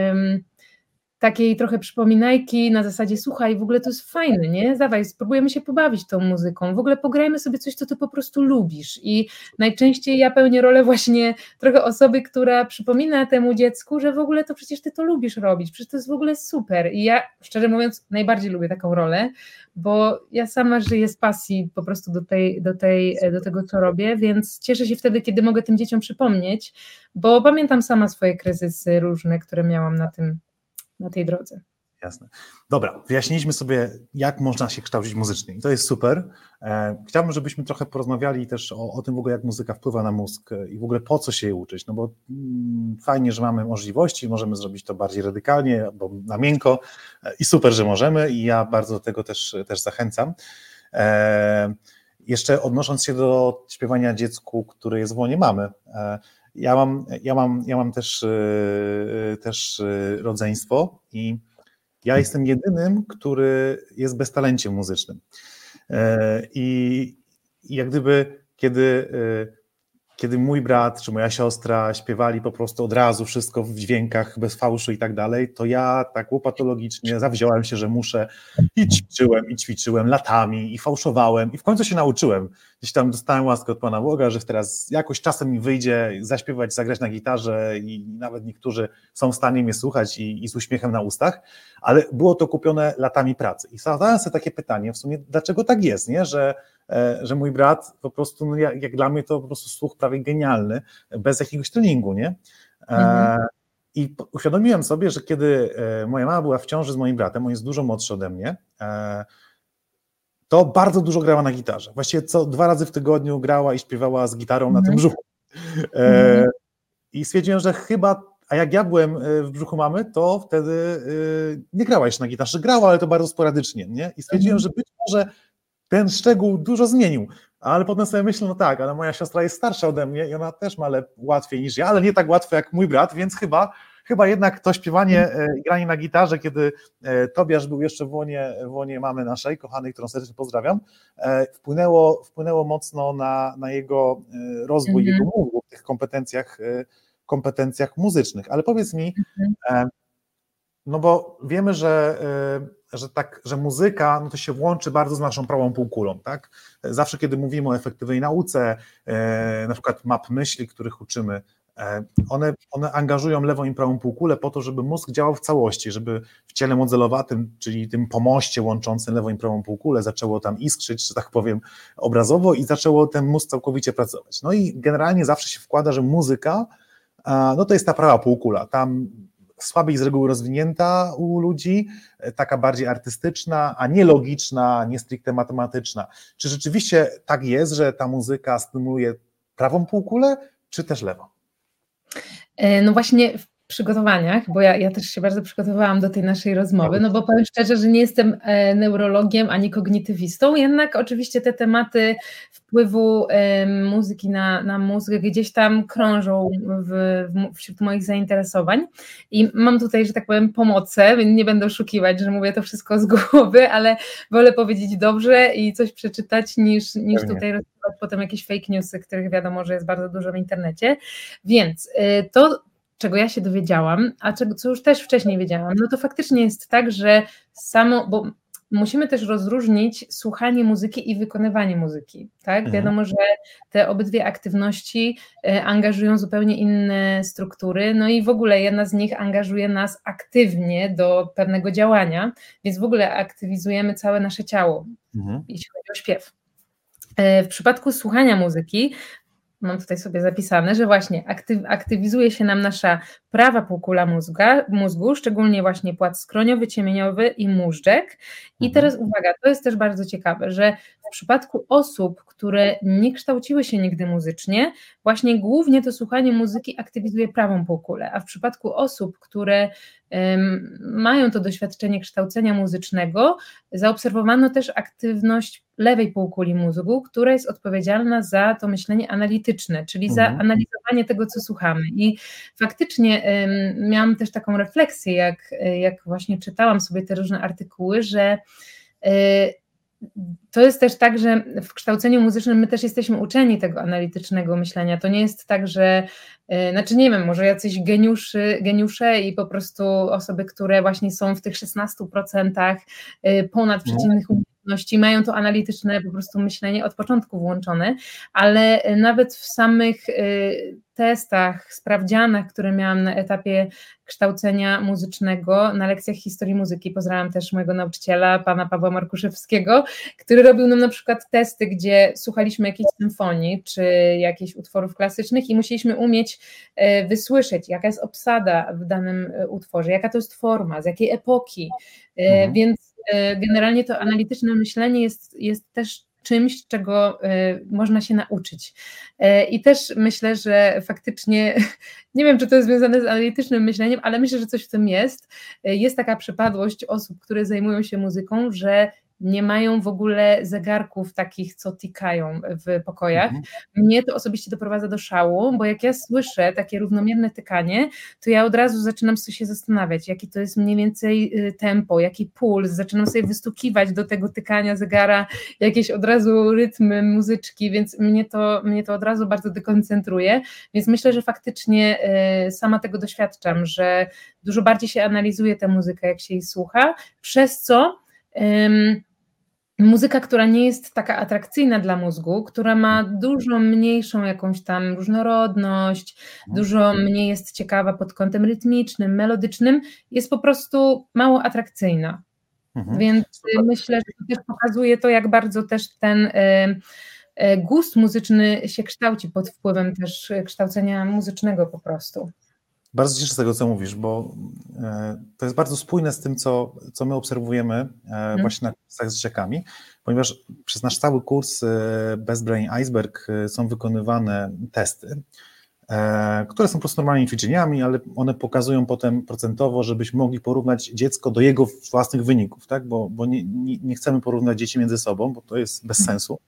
takiej trochę przypominajki na zasadzie, słuchaj, w ogóle to jest fajne, nie? Dawaj, spróbujemy się pobawić tą muzyką, w ogóle pograjmy sobie coś, co ty po prostu lubisz. I najczęściej ja pełnię rolę właśnie trochę osoby, która przypomina temu dziecku, że w ogóle to przecież ty to lubisz robić, przecież to jest w ogóle super. I ja, szczerze mówiąc, najbardziej lubię taką rolę, bo ja sama żyję z pasji po prostu do, tej, do, tej, do tego, co robię, więc cieszę się wtedy, kiedy mogę tym dzieciom przypomnieć, bo pamiętam sama swoje kryzysy różne, które miałam na tym na tej drodze. Jasne. Dobra, wyjaśniliśmy sobie, jak można się kształcić muzycznie i to jest super. E, chciałbym, żebyśmy trochę porozmawiali też o, o tym w ogóle, jak muzyka wpływa na mózg i w ogóle po co się jej uczyć, no bo mm, fajnie, że mamy możliwości, możemy zrobić to bardziej radykalnie, bo na miękko e, i super, że możemy i ja bardzo do tego też, też zachęcam. E, jeszcze odnosząc się do śpiewania dziecku, które jest w łonie mamy, ja mam, ja mam, ja mam też, e, też e, rodzeństwo i ja jestem jedynym, który jest bez talencie muzycznym. E, i jak gdyby, kiedy kiedy mój brat czy moja siostra śpiewali po prostu od razu wszystko w dźwiękach, bez fałszu i tak dalej, to ja tak łopatologicznie zawziąłem się, że muszę i ćwiczyłem, i ćwiczyłem latami, i fałszowałem, i w końcu się nauczyłem. Gdzieś tam dostałem łaskę od Pana Boga, że teraz jakoś czasem mi wyjdzie zaśpiewać, zagrać na gitarze i nawet niektórzy są w stanie mnie słuchać i, i z uśmiechem na ustach, ale było to kupione latami pracy. I zadałem sobie takie pytanie w sumie, dlaczego tak jest, nie? że że mój brat po prostu, no jak, jak, dla mnie to po prostu słuch prawie genialny, bez jakiegoś treningu, nie? E, mhm. I uświadomiłem sobie, że kiedy e, moja mama była w ciąży z moim bratem, on jest dużo młodszy ode mnie, to bardzo dużo grała na gitarze. Właściwie co dwa razy w tygodniu grała i śpiewała z gitarą na tym mhm. brzuchu. Mhm. I stwierdziłem, że chyba, a jak ja byłem w brzuchu mamy, to wtedy nie grała jeszcze na gitarze. Grała, ale to bardzo sporadycznie, nie? I stwierdziłem, że być może ten szczegół dużo zmienił. Ale potem sobie myślę, no tak, ale moja siostra jest starsza ode mnie i ona też ma łatwiej niż ja, ale nie tak łatwo jak mój brat, więc chyba, chyba jednak to śpiewanie e, i granie na gitarze, kiedy e, Tobiasz był jeszcze w łonie, w łonie mamy naszej, kochanej, którą serdecznie pozdrawiam, e, wpłynęło, wpłynęło mocno na, na jego rozwój, mhm. jego mózgu w tych kompetencjach, kompetencjach muzycznych. Ale powiedz mi, mhm. no bo wiemy, że że tak, że muzyka no to się łączy bardzo z naszą prawą półkulą, tak? Zawsze, kiedy mówimy o efektywnej nauce, e, na przykład map myśli, których uczymy, e, one, one angażują lewą i prawą półkulę po to, żeby mózg działał w całości, żeby w ciele modelowatym, czyli tym pomoście łączącym lewą i prawą półkulę zaczęło tam iskrzyć, że tak powiem, obrazowo i zaczęło ten mózg całkowicie pracować. No i generalnie zawsze się wkłada, że muzyka, no to jest ta prawa półkula, tam słabiej z reguły rozwinięta u ludzi, e, taka bardziej artystyczna, a nie logiczna, nie stricte matematyczna. Czy rzeczywiście tak jest, że ta muzyka stymuluje prawą półkulę, czy też lewą? E, no właśnie przygotowaniach, bo ja, ja też się bardzo przygotowałam do tej naszej rozmowy, no bo powiem szczerze, że nie jestem e, neurologiem ani kognitywistą, jednak oczywiście te tematy wpływu muzyki na, na mózg gdzieś tam krążą w, wśród moich zainteresowań i mam tutaj, że tak powiem, pomocę, nie będę oszukiwać, że mówię to wszystko z głowy, ale wolę powiedzieć dobrze i coś przeczytać niż, niż tutaj rozmawiać potem jakieś fake newsy, których wiadomo, że jest bardzo dużo w internecie, więc y, to czego ja się dowiedziałam, a czego, co już też wcześniej wiedziałam, no to faktycznie jest tak, że samo, bo musimy też rozróżnić słuchanie muzyki i wykonywanie muzyki. Tak? Mhm. Wiadomo, że te obydwie aktywności e, angażują zupełnie inne struktury, no i w ogóle jedna z nich angażuje nas aktywnie do pewnego działania, więc w ogóle aktywizujemy całe nasze ciało, mhm. jeśli chodzi o śpiew. E, w przypadku słuchania muzyki mam tutaj sobie zapisane, że właśnie aktyw, aktywizuje się nam nasza prawa półkula mózga, mózgu, szczególnie właśnie płat skroniowy, ciemieniowy i móżdżek. I mhm. teraz uwaga, to jest też bardzo ciekawe, że w przypadku osób, które nie kształciły się nigdy muzycznie, właśnie głównie to słuchanie muzyki aktywizuje prawą półkulę, a w przypadku osób, które um, mają to doświadczenie kształcenia muzycznego, zaobserwowano też aktywność lewej półkuli mózgu, która jest odpowiedzialna za to myślenie analityczne, czyli za mhm. analizowanie tego, co słuchamy. I faktycznie miałam też taką refleksję, jak, jak właśnie czytałam sobie te różne artykuły, że y, to jest też tak, że w kształceniu muzycznym my też jesteśmy uczeni tego analitycznego myślenia. To nie jest tak, że, yy, znaczy nie wiem, może jacyś geniuszy, geniusze i po prostu osoby, które właśnie są w tych 16% yy, ponad no. Umiejętności, mają to analityczne po prostu myślenie od początku włączone, ale nawet w samych yy, testach, sprawdzianach, które miałam na etapie kształcenia muzycznego na lekcjach historii muzyki. Pozdrawiam też mojego nauczyciela, pana Pawła Markuszewskiego, który robił nam na przykład testy, gdzie słuchaliśmy jakiejś symfonii czy jakichś utworów klasycznych i musieliśmy umieć e, wysłyszeć, jaka jest obsada w danym e, utworze, jaka to jest forma, z jakiej epoki. E, mhm. Więc generalnie to analityczne myślenie jest, jest też czymś, czego można się nauczyć. I też myślę, że faktycznie, nie wiem, czy to jest związane z analitycznym myśleniem, ale myślę, że coś w tym jest. Jest taka przypadłość osób, które zajmują się muzyką, że nie mają w ogóle zegarków takich, co tikają w pokojach. Mhm. Mnie to osobiście doprowadza do szału, bo jak ja słyszę takie równomierne tykanie, to ja od razu zaczynam sobie się zastanawiać, jaki to jest mniej więcej y, tempo, jaki puls, zaczynam sobie wystukiwać do tego tykania zegara jakieś od razu rytmy muzyczki, więc mnie to, mnie to od razu bardzo dekoncentruje, więc myślę, że faktycznie y, sama tego doświadczam, że dużo bardziej się analizuje tę muzykę, jak się jej słucha, przez co muzyka, która nie jest taka atrakcyjna dla mózgu, która ma dużo mniejszą jakąś tam różnorodność, dużo mniej jest ciekawa pod kątem rytmicznym, melodycznym, jest po prostu mało atrakcyjna. Mhm. Więc Super. myślę, że to też pokazuje to, jak bardzo też ten y, y, gust muzyczny się kształci pod wpływem też kształcenia muzycznego po prostu. Bardzo cieszę się z tego, co mówisz, bo e, to jest bardzo spójne z tym, co, co my obserwujemy mhm. właśnie na kursach z dzieciakami, ponieważ przez nasz cały kurs e, Best Brain Iceberg są wykonywane testy, które są po prostu normalnymi ćwiczeniami, ale one pokazują potem procentowo, żebyśmy mogli porównać dziecko do jego własnych wyników, tak? bo, bo nie, nie, nie chcemy porównać dzieci między sobą, bo to jest bez mhm. sensu,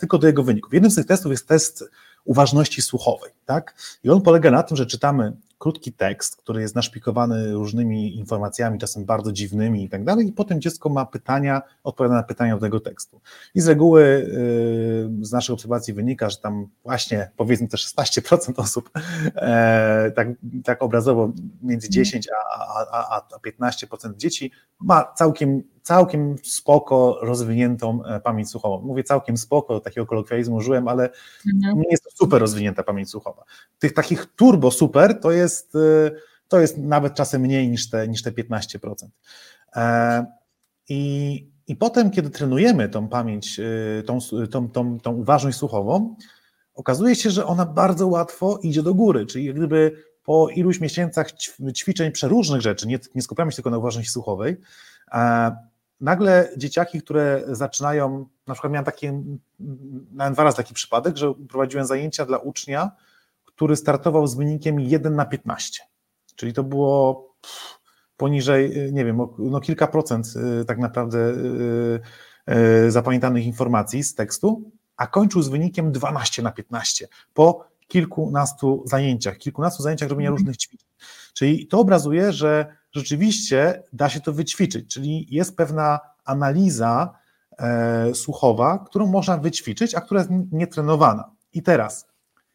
tylko do jego wyników. Jednym z tych testów jest test uważności słuchowej. Tak? I on polega na tym, że czytamy krótki tekst, który jest naszpikowany różnymi informacjami, czasem bardzo dziwnymi i tak dalej, i potem dziecko ma pytania, odpowiada na pytania do tego tekstu. I z reguły yy, z naszej obserwacji wynika, że tam właśnie powiedzmy te 16% osób, e, tak, tak obrazowo między 10 a, a, a 15% dzieci ma całkiem całkiem spoko rozwiniętą e, pamięć słuchową. Mówię całkiem spoko, takiego kolokwializmu użyłem, ale mhm. nie jest to super rozwinięta pamięć słuchowa. Tych takich turbo super to jest, e, to jest nawet czasem mniej niż te, niż te 15%. E, I, I potem, kiedy trenujemy tą pamięć, tą, tą, tą, tą uważność słuchową, okazuje się, że ona bardzo łatwo idzie do góry, czyli jak gdyby po iluś miesiącach ćwiczeń przeróżnych rzeczy, nie, nie skupiamy się tylko na uważności słuchowej, nagle dzieciaki, które zaczynają, na przykład miałem taki, miałem dwa razy taki przypadek, że prowadziłem zajęcia dla ucznia, który startował z wynikiem 1 na 15, czyli to było poniżej, nie wiem, no kilka procent y, tak naprawdę y, y, zapamiętanych informacji z tekstu, a kończył z wynikiem 12 na 15 po kilkunastu zajęciach, kilkunastu zajęciach robienia mhm. różnych ćwiczeń. Czyli to obrazuje, że rzeczywiście da się to wyćwiczyć, czyli jest pewna analiza e, słuchowa, którą można wyćwiczyć, a która jest nietrenowana. I teraz,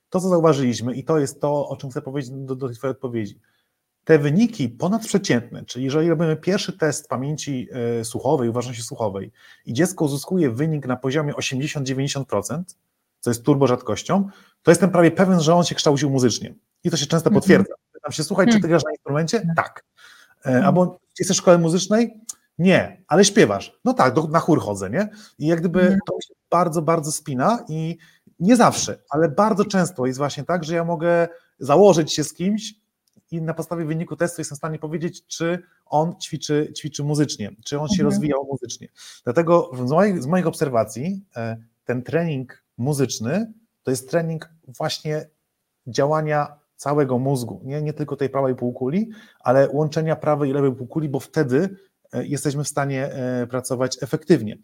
to co zauważyliśmy, i to jest to, o czym chcę powiedzieć do, do Twojej odpowiedzi. Te wyniki ponadprzeciętne, czyli jeżeli robimy pierwszy test pamięci e, słuchowej, uważności słuchowej i dziecko uzyskuje wynik na poziomie 80-90%, co jest turbo rzadkością, to jestem prawie pewien, że on się kształcił muzycznie. I to się często mhm. potwierdza. Tam się, słuchaj, czy ty mhm. grasz na instrumencie? Tak. E, mhm. Albo jesteś w szkole muzycznej? Nie, ale śpiewasz. No tak, do, na chór chodzę, nie? I jak gdyby to się bardzo, bardzo spina i nie zawsze, ale bardzo często jest właśnie tak, że ja mogę założyć się z kimś i na podstawie wyniku testu jestem w stanie powiedzieć, czy on ćwiczy, ćwiczy muzycznie, czy on się mhm. rozwijał muzycznie. Dlatego z moich, z moich obserwacji e, ten trening muzyczny to jest trening właśnie działania całego mózgu, nie, nie tylko tej prawej półkuli, ale łączenia prawej i lewej półkuli, bo wtedy e, jesteśmy w stanie e, pracować efektywnie.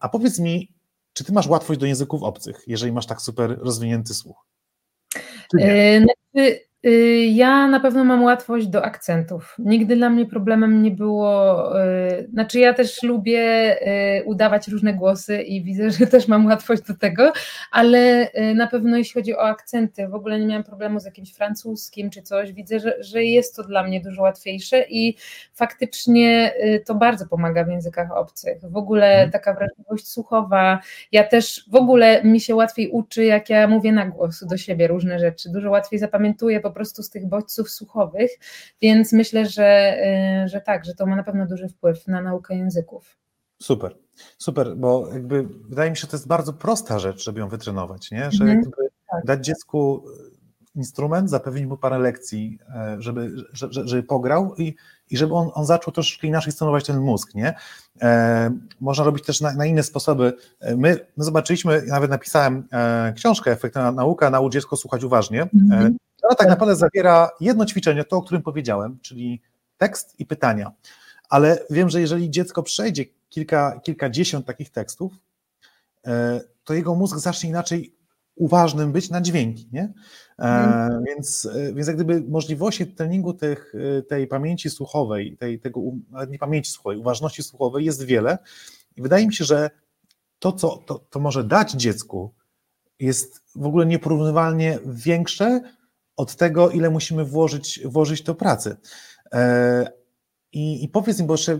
A powiedz mi, czy ty masz łatwość do języków obcych, jeżeli masz tak super rozwinięty słuch? Znaczy, Y, ja na pewno mam łatwość do akcentów. Nigdy dla mnie problemem nie było. Y, znaczy, ja też lubię y, udawać różne głosy i widzę, że też mam łatwość do tego, ale na pewno jeśli chodzi o akcenty, w ogóle nie miałam problemu z jakimś francuskim czy coś. Widzę, że, że jest to dla mnie dużo łatwiejsze i faktycznie to bardzo pomaga w językach obcych. W ogóle mhm. taka wrażliwość słuchowa. Ja też w ogóle mi się łatwiej uczy, jak ja mówię na głos do siebie różne rzeczy. Dużo łatwiej zapamiętuję po prostu z tych bodźców słuchowych, więc myślę, że, y, że tak, że to ma na pewno duży wpływ na naukę języków. Super, super, bo jakby wydaje mi się, że to jest bardzo prosta rzecz, żeby ją wytrenować, nie? że mhm, jakby tak. dać dziecku instrument, zapewnić mu parę lekcji, e, żeby, żeby, żeby pograł i, i żeby on, on zaczął troszkę inaczej stanować ten mózg, nie? E, można robić też na, na inne sposoby. E, my, my zobaczyliśmy, nawet napisałem e, książkę Efektywna nauka, naucz dziecko słuchać uważnie. E, mhm. Ona tak naprawdę zawiera jedno ćwiczenie, to o którym powiedziałem, czyli tekst i pytania. Ale wiem, że jeżeli dziecko przejdzie kilka, kilkadziesiąt takich tekstów, e, to jego mózg zacznie inaczej uważnym być na dźwięki, nie? Mm. Więc, e, więc jak gdyby możliwości treningu tych, tej pamięci słuchowej, tej, tego, nie pamięci słuchowej, uważności słuchowej jest wiele i wydaje mi się, że to, co to, to może dać dziecku, jest w ogóle nieporównywalnie większe od tego, ile musimy włożyć, włożyć do pracy. E, I, I powiedz mi, bo jeszcze e,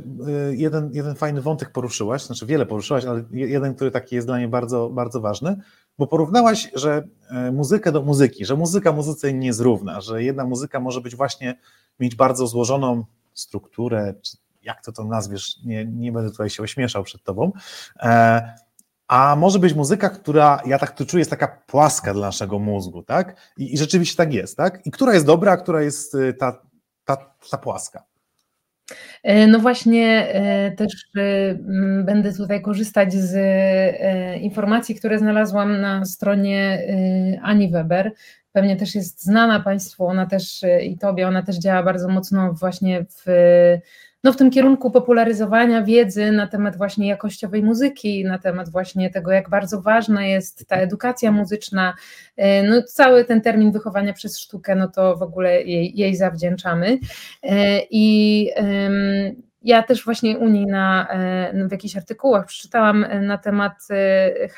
jeden, jeden fajny wątek poruszyłaś, znaczy wiele poruszyłaś, ale jeden, który taki jest dla mnie bardzo, bardzo ważny, bo porównałaś, że e, muzykę do muzyki, że muzyka muzyce nie jest równa, że jedna muzyka może być właśnie, mieć bardzo złożoną strukturę, jak to to nazwiesz, nie, nie będę tutaj się ośmieszał przed tobą, a może być muzyka, która, ja tak to czuję, jest taka płaska dla naszego mózgu, tak? I, i rzeczywiście tak jest, tak? I która jest dobra, a która jest y, ta, ta, ta płaska? E, no właśnie, e, też y, będę tutaj korzystać z e, informacji, które znalazłam na stronie Ani Weber. Pewnie też jest znana Państwu, ona też i Tobie, ona też działa bardzo mocno właśnie w no, w tym kierunku popularyzowania wiedzy na temat właśnie jakościowej muzyki, na temat właśnie tego, jak bardzo ważna jest ta edukacja muzyczna. E, no, cały ten termin wychowania przez sztukę, no to w ogóle jej, jej zawdzięczamy. E, I ja też właśnie Unii na, e, w jakichś artykułach przeczytałam na temat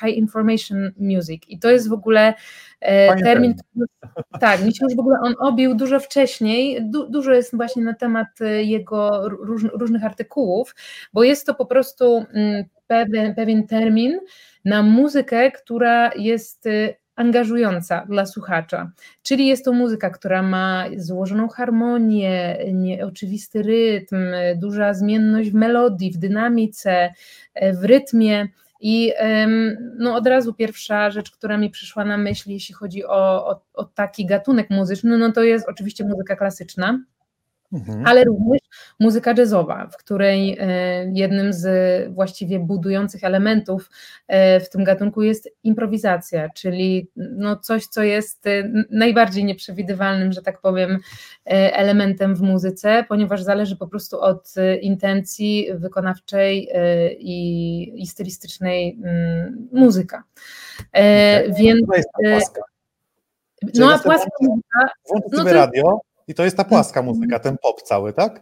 High Information Music. I to jest w ogóle Panie termin, tak, mi się już w ogóle on obił dużo wcześniej, du, dużo jest właśnie na temat jego róż, różnych artykułów, bo jest to po prostu mm, pewien, pewien termin na muzykę, która jest angażująca dla słuchacza. Czyli jest to muzyka, która ma złożoną harmonię, nieoczywisty rytm, duża zmienność w melodii, w dynamice, w rytmie. I no, od razu pierwsza rzecz, która mi przyszła na myśl, jeśli chodzi o, o, o taki gatunek muzyczny, no to jest oczywiście muzyka klasyczna. Mhm. ale również muzyka jazzowa, w której e, jednym z właściwie budujących elementów e, w tym gatunku jest improwizacja, czyli no coś, co jest e, najbardziej nieprzewidywalnym, że tak powiem, elementem w muzyce, ponieważ zależy po prostu od intencji wykonawczej i, i stylistycznej mm, muzyka. Okay. Więc. No a płaska muzyka. No to, radio i to jest ta płaska mhm. muzyka, ten pop cały, tak?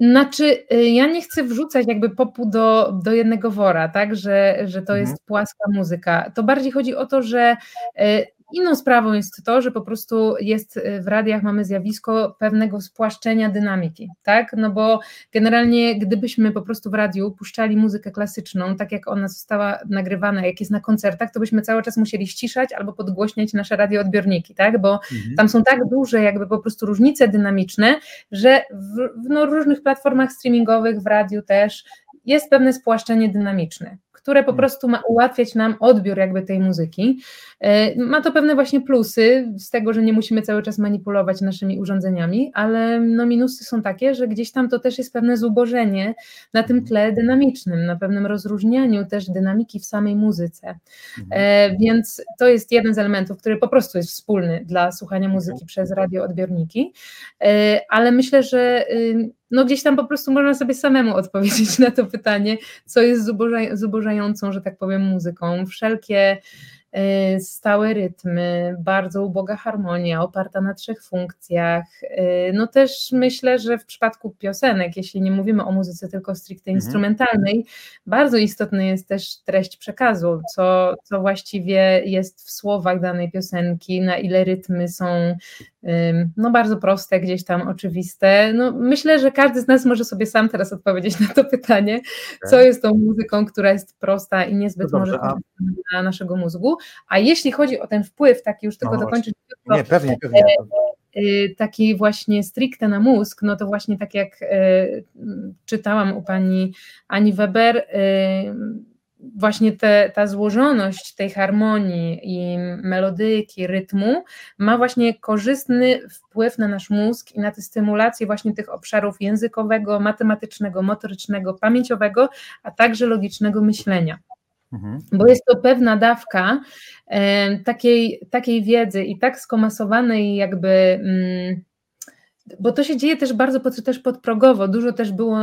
Znaczy, y, ja nie chcę wrzucać jakby popu do, do jednego wora, tak, że, że to mhm. jest płaska muzyka. To bardziej chodzi o to, że y, Inną sprawą jest to, że po prostu jest y, w radiach mamy zjawisko pewnego spłaszczenia dynamiki, tak? No bo generalnie gdybyśmy po prostu w radiu puszczali muzykę klasyczną, tak jak ona została nagrywana, jak jest na koncertach, to byśmy cały czas musieli ściszać albo podgłośniać nasze radioodbiorniki, tak? Bo mhm. tam są tak duże jakby po prostu różnice dynamiczne, że w no, różnych platformach streamingowych, w radiu też jest pewne spłaszczenie dynamiczne które po hmm. prostu ma ułatwiać nam odbiór jakby tej muzyki. E, ma to pewne właśnie plusy z tego, że nie musimy cały czas manipulować naszymi urządzeniami, ale no minusy są takie, że gdzieś tam to też jest pewne zubożenie na tym tle dynamicznym, na pewnym rozróżnianiu też dynamiki w samej muzyce. E, więc to jest jeden z elementów, który po prostu jest wspólny dla słuchania muzyki przez radioodbiorniki, e, ale myślę, że y, no gdzieś tam po prostu można sobie samemu odpowiedzieć na to pytanie, co jest zubożającą, że tak powiem, muzyką. Wszelkie Y, stałe rytmy, bardzo uboga harmonia, oparta na trzech funkcjach. Y, no też myślę, że w przypadku piosenek, jeśli nie mówimy o muzyce tylko stricte mhm. instrumentalnej, bardzo istotna jest też treść przekazu, co, co właściwie jest w słowach danej piosenki, na ile rytmy są no bardzo proste, gdzieś tam oczywiste. No myślę, że każdy z nas może sobie sam teraz odpowiedzieć na to pytanie, co jest tą muzyką, która jest prosta i niezbyt no może dla naszego mózgu. A jeśli chodzi o ten wpływ, taki już tylko no dokończyć, to, nie, pewnie, pewnie. E, e, taki właśnie stricte na mózg, no to właśnie tak jak e, czytałam u pani Ani Weber, właśnie te, ta złożoność tej harmonii i melodyki, rytmu ma właśnie korzystny wpływ na nasz mózg i na tę stymulację właśnie tych obszarów językowego, matematycznego, motorycznego, pamięciowego, a także logicznego myślenia. Mhm. Bo jest to pewna dawka e, takiej, takiej wiedzy i tak skomasowanej jakby mm, bo to się dzieje też bardzo pod, też podprogowo. Dużo też było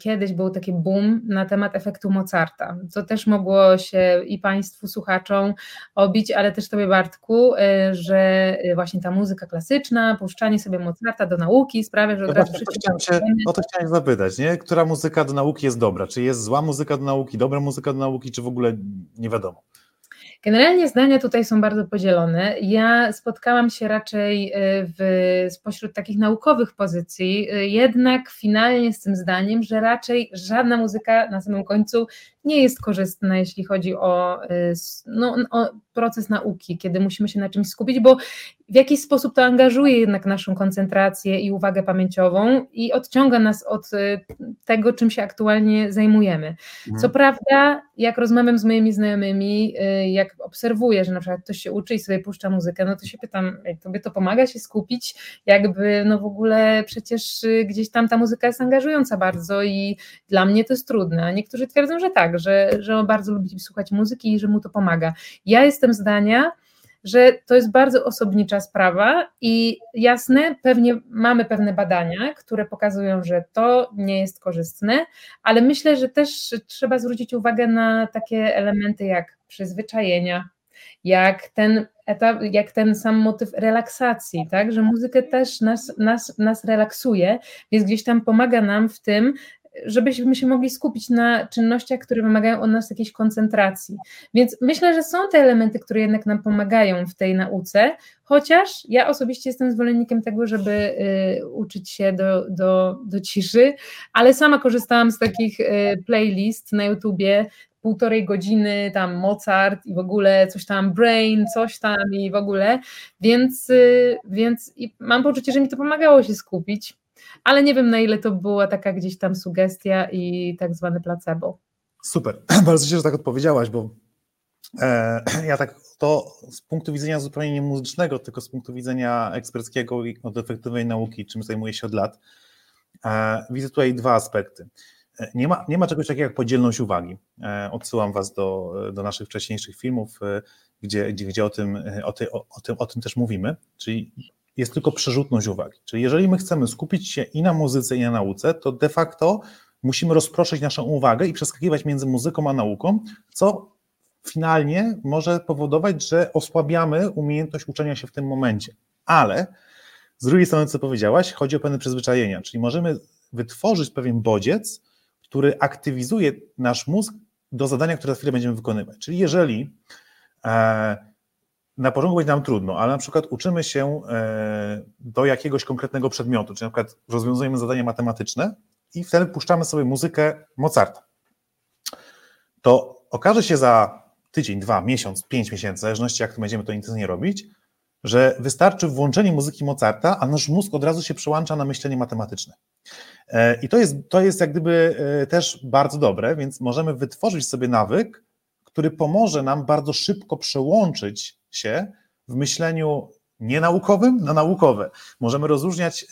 kiedyś, był taki boom na temat efektu Mozarta, co też mogło się i Państwu słuchaczom obić, ale też Tobie Bartku, e, że właśnie ta muzyka klasyczna, puszczanie sobie Mozarta do nauki sprawia, że od razu się, O to chciałem zapytać, nie? która muzyka do nauki jest dobra? Czy jest zła muzyka do nauki, dobra muzyka do nauki, czy w ogóle nie wiadomo? Generalnie zdania tutaj są bardzo podzielone. Ja spotkałam się raczej y, w, spośród takich naukowych pozycji, y, jednak finalnie z tym zdaniem, że raczej żadna muzyka na samym końcu nie jest korzystna, jeśli chodzi o, y, no, o proces nauki, kiedy musimy się na czymś skupić, bo w jakiś sposób to angażuje jednak naszą koncentrację i uwagę pamięciową i odciąga nas od tego, czym się aktualnie zajmujemy. Co mhm. prawda, jak rozmawiam z moimi znajomymi, y, jak obserwuję, że na przykład ktoś się uczy i sobie puszcza muzykę, no to się pytam, tobie to pomaga się skupić, jakby no w ogóle przecież gdzieś tam ta muzyka jest angażująca bardzo i dla mnie to jest trudne, a niektórzy twierdzą, że tak, że, że on bardzo lubi słuchać muzyki i że mu to pomaga. Ja jestem zdania, że to jest bardzo osobnicza sprawa i jasne, pewnie mamy pewne badania, które pokazują, że to nie jest korzystne, ale myślę, że też trzeba zwrócić uwagę na takie elementy jak przyzwyczajenia, jak ten etap, jak ten sam motyw relaksacji, tak, że muzykę też nas, nas, nas relaksuje, więc gdzieś tam pomaga nam w tym, żebyśmy się mogli skupić na czynnościach, które wymagają od nas jakiejś koncentracji. Więc myślę, że są te elementy, które jednak nam pomagają w tej nauce, chociaż ja osobiście jestem zwolennikiem tego, żeby y, uczyć się do, do, do ciszy, ale sama korzystałam z takich y, playlist na YouTubie, półtorej godziny, tam Mozart i w ogóle coś tam Brain, coś tam i w ogóle, więc, y, więc mam poczucie, że mi to pomagało się skupić ale nie wiem na ile to była taka gdzieś tam sugestia i tak zwany placebo. Super, bardzo się, że tak odpowiedziałaś, bo e, ja tak to z punktu widzenia zupełnie nie muzycznego, tylko z punktu widzenia eksperckiego i od efektywnej nauki, czym zajmuję się od lat, e, widzę tutaj dwa aspekty. E, nie ma, nie ma czegoś takiego jak podzielność uwagi. E, odsyłam Was do, do naszych wcześniejszych filmów, e, gdzie, gdzie, gdzie o, tym, o, o, o, tym, o tym też mówimy. Czyli jest tylko przerzutność uwagi. Czyli jeżeli my chcemy skupić się i na muzyce, i na nauce, to de facto musimy rozproszyć naszą uwagę i przeskakiwać między muzyką a nauką, co finalnie może powodować, że osłabiamy umiejętność uczenia się w tym momencie. Ale z drugiej strony, co powiedziałaś, chodzi o pewne przyzwyczajenia, czyli możemy wytworzyć pewien bodziec, który aktywizuje nasz mózg do zadania, które za chwilę będziemy wykonywać. Czyli jeżeli e, na początku będzie nam trudno, ale na przykład uczymy się e, do jakiegoś konkretnego przedmiotu, czyli na przykład rozwiązujemy zadania matematyczne i wtedy puszczamy sobie muzykę Mozarta. To okaże się za tydzień, dwa, miesiąc, pięć miesięcy, w zależności jak będziemy to intensywnie robić, że wystarczy włączenie muzyki Mozarta, a nasz mózg od razu się przełącza na myślenie matematyczne. I to jest, to jest jak gdyby też bardzo dobre, więc możemy wytworzyć sobie nawyk, który pomoże nam bardzo szybko przełączyć się w myśleniu nienaukowym na naukowe. Możemy rozróżniać, y,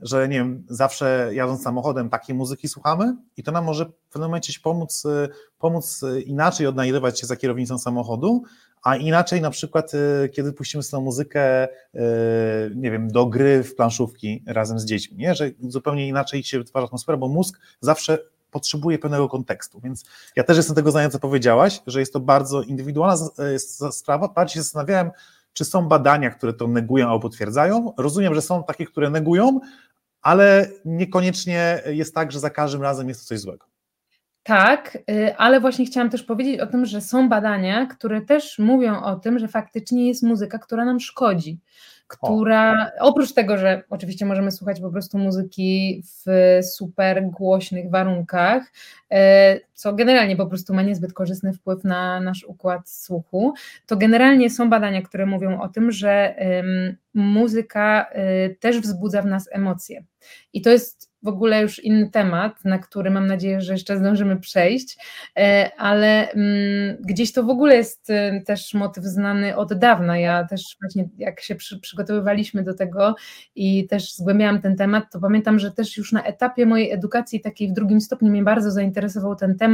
że nie wiem, zawsze jadąc samochodem takiej muzyki słuchamy i to nam może w pewnym momencie pomóc, y, pomóc inaczej odnajdywać się za kierownicą samochodu, a inaczej na przykład, y, kiedy puścimy sobie muzykę, nie wiem, do gry w planszówki razem z dziećmi, nie? że zupełnie inaczej się wytwarza atmosfera, bo mózg zawsze potrzebuje pewnego kontekstu. Więc ja też jestem tego zdania, co powiedziałaś, że jest to bardzo indywidualna sprawa. Bardziej się zastanawiałem, czy są badania, które to negują albo potwierdzają. Rozumiem, że są takie, które negują, ale niekoniecznie jest tak, że za każdym razem jest to coś złego. Tak, y, ale właśnie chciałam też powiedzieć o tym, że są badania, które też mówią o tym, że faktycznie jest muzyka, która nam szkodzi która oprócz tego, że oczywiście możemy słuchać po prostu muzyki w super głośnych warunkach, e, co generalnie po prostu ma niezbyt korzystny wpływ na nasz układ słuchu, to generalnie są badania, które mówią o tym, że muzyka e, też wzbudza w nas emocje. I to jest w ogóle już inny temat, na który mam nadzieję, że jeszcze zdążymy przejść, e, ale mm, gdzieś to w ogóle jest e, też motyw znany od dawna. Ja też właśnie jak się przy, przygotowywaliśmy do tego i też zgłębiałam ten temat, to pamiętam, że też już na etapie mojej edukacji takiej w drugim stopniu mnie bardzo zainteresował ten temat,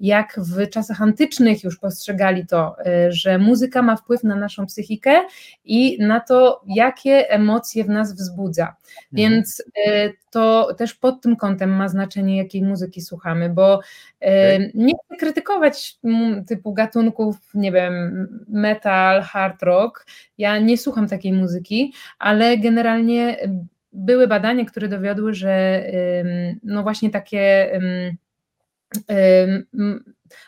jak w czasach antycznych już postrzegali to, e, że muzyka ma wpływ na naszą psychikę i na to, jakie emocje w nas wzbudza. Mhm. Więc to też pod tym kątem ma znaczenie, jakiej muzyki słuchamy, bo okay. nie chcę krytykować typu gatunków, nie wiem, metal, hard rock. Ja nie słucham takiej muzyki, ale generalnie były badania, które dowiodły, że no właśnie takie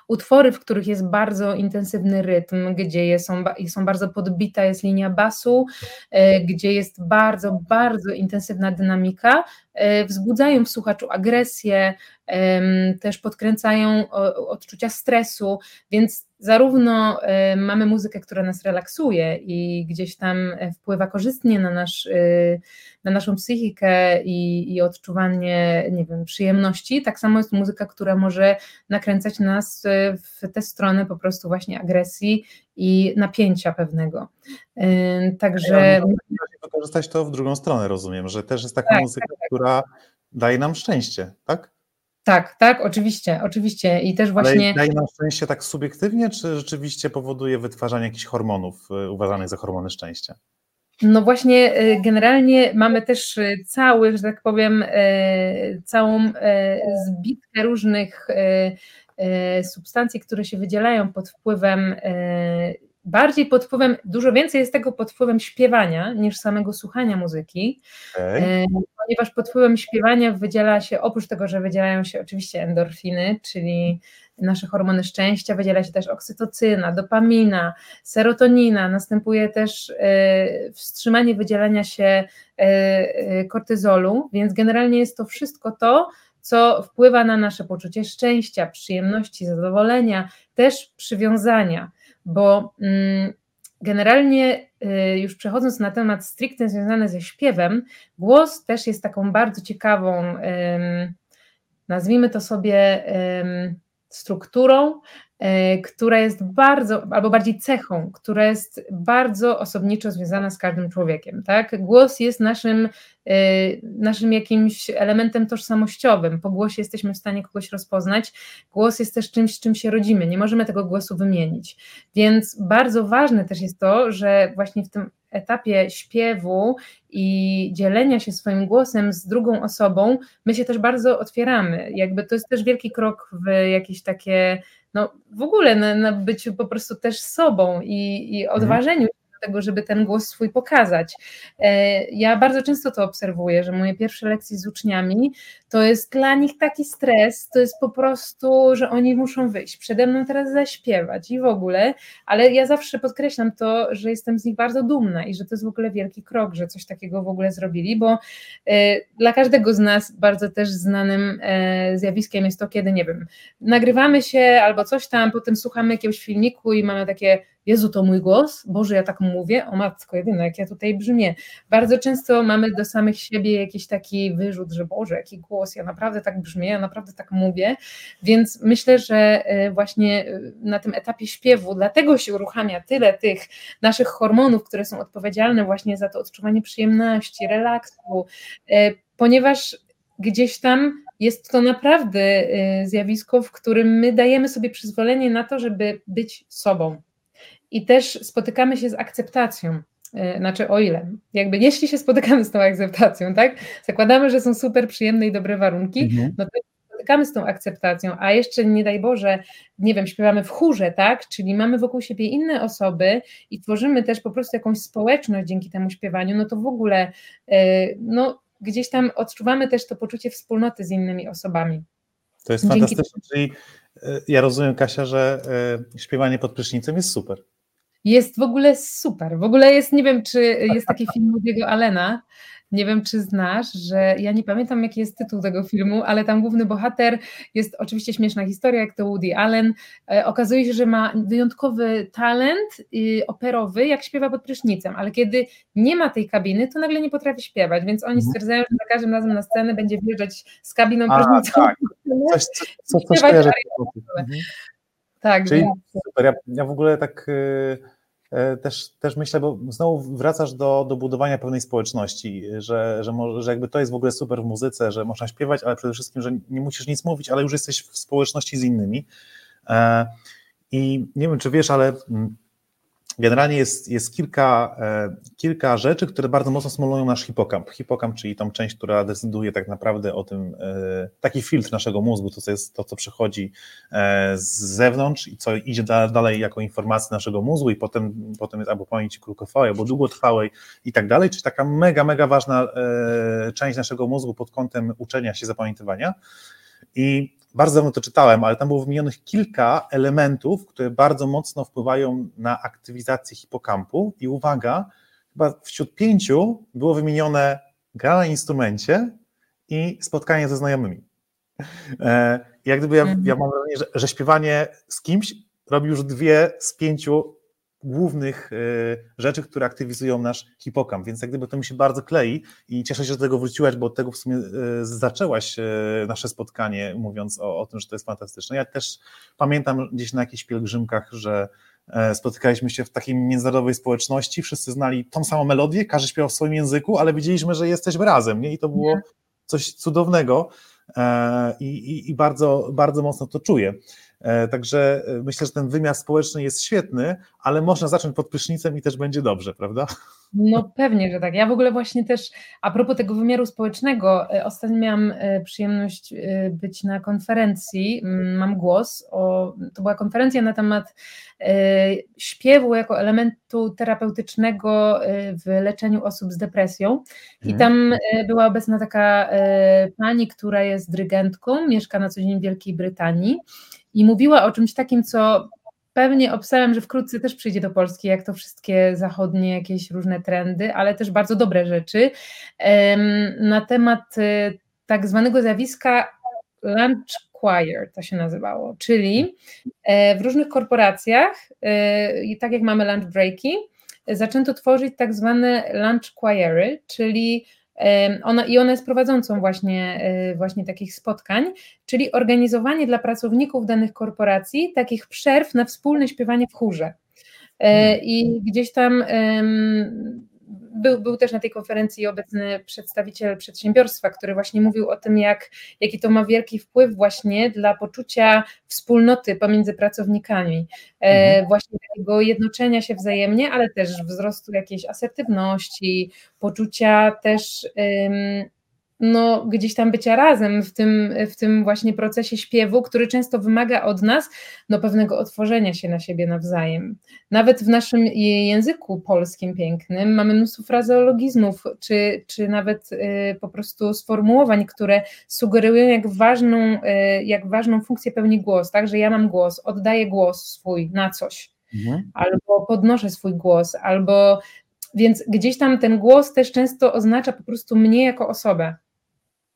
utwory, w których jest bardzo intensywny rytm, gdzie są, są bardzo podbita jest linia basu, e, gdzie jest bardzo, bardzo intensywna dynamika, e, wzbudzają w słuchaczu agresję, też podkręcają odczucia stresu, więc zarówno mamy muzykę, która nas relaksuje i gdzieś tam wpływa korzystnie na, nasz, na naszą psychikę i, i odczuwanie, nie wiem, przyjemności, tak samo jest muzyka, która może nakręcać nas w tę stronę po prostu właśnie agresji i napięcia pewnego. Także... Ja wykorzystać to w drugą stronę, rozumiem, że też jest taka tak, muzyka, tak, tak. która daje nam szczęście, tak? Tak, tak, oczywiście, oczywiście. I też właśnie. Ale daje nam szczęście tak subiektywnie, czy rzeczywiście powoduje wytwarzanie jakichś hormonów y, uważanych za hormony szczęścia? No właśnie, y, generalnie mamy też y, cały, że tak powiem, całą zbitkę różnych substancji, które się wydzielają pod wpływem bardziej pod wpływem, dużo więcej jest tego pod wpływem śpiewania niż samego słuchania muzyki, okay. ponieważ pod wpływem śpiewania wydziela się, oprócz tego, że wydzielają się oczywiście endorfiny, czyli nasze hormony szczęścia, wydziela się też oksytocyna, dopamina, serotonina, następuje też e, wstrzymanie wydzielania się e, e, kortyzolu, więc generalnie jest to wszystko to, co wpływa na nasze poczucie szczęścia, przyjemności, zadowolenia, też przywiązania bo mm, generalnie y, już przechodząc na temat stricte związany ze śpiewem, głos też jest taką bardzo ciekawą, nazwijmy to sobie strukturą, która jest bardzo, albo bardziej cechą, która jest bardzo osobniczo związana z każdym człowiekiem. Tak? Głos jest naszym, e, naszym jakimś elementem tożsamościowym. Po głosie jesteśmy w stanie kogoś rozpoznać. Głos jest też czymś, z czym się rodzimy. Nie możemy tego głosu wymienić. Więc bardzo ważne też jest to, że właśnie w tym etapie śpiewu i dzielenia się swoim głosem z drugą osobą, my się też bardzo otwieramy. Jakby to jest też wielki krok w jakieś takie no w ogóle na, na byciu po prostu też sobą i, i mhm. odważeniu do tego, żeby ten głos swój pokazać. E, ja bardzo często to obserwuję, że moje pierwsze lekcje z uczniami to jest dla nich taki stres, to jest po prostu, że oni muszą wyjść, przede mną teraz zaśpiewać i w ogóle, ale ja zawsze podkreślam to, że jestem z nich bardzo dumna i że to jest w ogóle wielki krok, że coś takiego w ogóle zrobili, bo e, dla każdego z nas bardzo też znanym e, zjawiskiem jest to, kiedy, nie wiem, nagrywamy się albo coś tam, potem słuchamy jakiegoś filmiku i mamy takie Jezu, to mój głos? Boże, ja tak mówię? O matko jedyna, jak ja tutaj brzmię. Bardzo często mamy do samych siebie jakiś taki wyrzut, że Boże, jaki głos, ja naprawdę tak brzmię, ja naprawdę tak mówię, więc myślę, że e, właśnie e, na tym etapie śpiewu, dlatego się uruchamia tyle tych naszych hormonów, które są odpowiedzialne właśnie za to odczuwanie przyjemności, relaksu, e, ponieważ gdzieś tam jest to naprawdę zjawisko, w którym my dajemy sobie przyzwolenie na to, żeby być sobą i też spotykamy się z akceptacją. E, znaczy, o ile, jakby jeśli się spotykamy z tą akceptacją, tak? Zakładamy, że są super przyjemne i dobre warunki, mhm. no to spotykamy z tą akceptacją, a jeszcze nie daj Boże, nie wiem, śpiewamy w chórze, tak? Czyli mamy wokół siebie inne osoby i tworzymy też po prostu jakąś społeczność dzięki temu śpiewaniu, no to w ogóle e, no, gdzieś tam odczuwamy też to poczucie wspólnoty z innymi osobami. To jest dzięki fantastyczne, czyli e, ja rozumiem, Kasia, że śpiewanie pod prysznicem jest super jest w ogóle super. W ogóle jest, nie wiem, czy jest taki film Woody'ego Allena, nie wiem, czy znasz, że ja nie pamiętam, jaki jest tytuł tego filmu, ale tam główny bohater jest oczywiście śmieszna historia, jak to Woody Allen. E, okazuje się, że ma wyjątkowy talent y, operowy, jak śpiewa pod prysznicem, ale kiedy nie ma tej kabiny, to nagle nie potrafi śpiewać, więc oni mhm. stwierdzają, że za każdym razem na scenę będzie wjeżdżać z kabiną prysznicową. Tak. Coś, co, co, coś kojarzę. Mhm. Tak, Czyli super. Ja, ja w ogóle tak y, y, też, też myślę, bo znowu wracasz do, do budowania pewnej społeczności, że, że, może, że jakby to jest w ogóle super w muzyce, że można śpiewać, ale przede wszystkim, że nie musisz nic mówić, ale już jesteś w społeczności z innymi. E, I nie wiem, czy wiesz, ale mm, Generalnie jest, jest kilka, e, kilka rzeczy, które bardzo mocno stymulują nasz hipokamp. Hipokamp, czyli tą część, która decyduje tak naprawdę o tym, e, taki filtr naszego mózgu, to co jest to, co przychodzi e, z zewnątrz i co idzie da, dalej jako informacja naszego mózgu i potem, potem jest albo pamięci krótkotrwałej, albo długotrwałej i tak dalej, czyli taka mega, mega ważna część naszego mózgu pod kątem uczenia się, zapamiętywania. I bardzo dawno to czytałem, ale tam było wymienionych kilka elementów, które bardzo mocno wpływają na aktywizację hipokampu i uwaga, chyba wśród pięciu było wymienione gra na instrumencie i spotkanie ze znajomymi. E, jak gdyby ja, ja mam wrażenie, że, że śpiewanie z kimś robi już dwie z pięciu głównych y, rzeczy, które aktywizują nasz hipokamp, więc jak gdyby to mi się bardzo klei i cieszę się, że do tego wróciłaś, bo od tego w sumie y, zaczęłaś y, nasze spotkanie, mówiąc o, o tym, że to jest fantastyczne. Ja też pamiętam gdzieś na jakichś pielgrzymkach, że e, spotykaliśmy się w takiej międzynarodowej społeczności, wszyscy znali tą samą melodię, każdy śpiewał w swoim języku, ale widzieliśmy, że jesteśmy razem, nie? I to było coś cudownego e, i, i, i bardzo, bardzo mocno to czuję. E, także e, myślę, że ten wymiar społeczny jest świetny, ale można zacząć pod prysznicem i też będzie dobrze, prawda? No pewnie, że tak. Ja w ogóle właśnie też a propos tego wymiaru społecznego, e, ostatnio miałam przyjemność być na konferencji, mam głos, o, to była konferencja na temat śpiewu jako elementu terapeutycznego w leczeniu osób z depresją i mhm. tam była obecna taka pani, która jest dyrygentką, mieszka na co dzień w Wielkiej Brytanii i mówiła o czymś takim, co pewnie obstawiam, że wkrótce też przyjdzie do Polski, jak to wszystkie zachodnie jakieś różne trendy, ale też bardzo dobre rzeczy, na temat y, tak zwanego zjawiska lunch choir, to się nazywało, czyli e, w różnych korporacjach, e, i tak jak mamy lunch breaki, zaczęto tworzyć tak zwane lunch choiry, czyli ona, I ona jest prowadzącą właśnie, e, właśnie takich spotkań, czyli organizowanie dla pracowników danych korporacji takich przerw na wspólne śpiewanie w chórze. E, hmm. I gdzieś tam był, był też na tej konferencji obecny przedstawiciel przedsiębiorstwa, który właśnie mówił o tym, jak, jaki to ma wielki wpływ właśnie dla poczucia wspólnoty pomiędzy pracownikami, e, mhm. właśnie takiego jednoczenia się wzajemnie, ale też wzrostu jakiejś asertywności, poczucia też no, gdzieś tam bycia razem w tym, w tym właśnie procesie śpiewu, który często wymaga od nas no, pewnego otworzenia się na siebie nawzajem. Nawet w naszym języku polskim pięknym mamy mnóstwo frazeologizmów, czy, czy nawet y, po prostu sformułowań, które sugerują, jak ważną, y, jak ważną funkcję pełni głos, tak, że ja mam głos, oddaję głos swój na coś, mhm. albo podnoszę swój głos, albo więc gdzieś tam ten głos też często oznacza po prostu mnie jako osobę.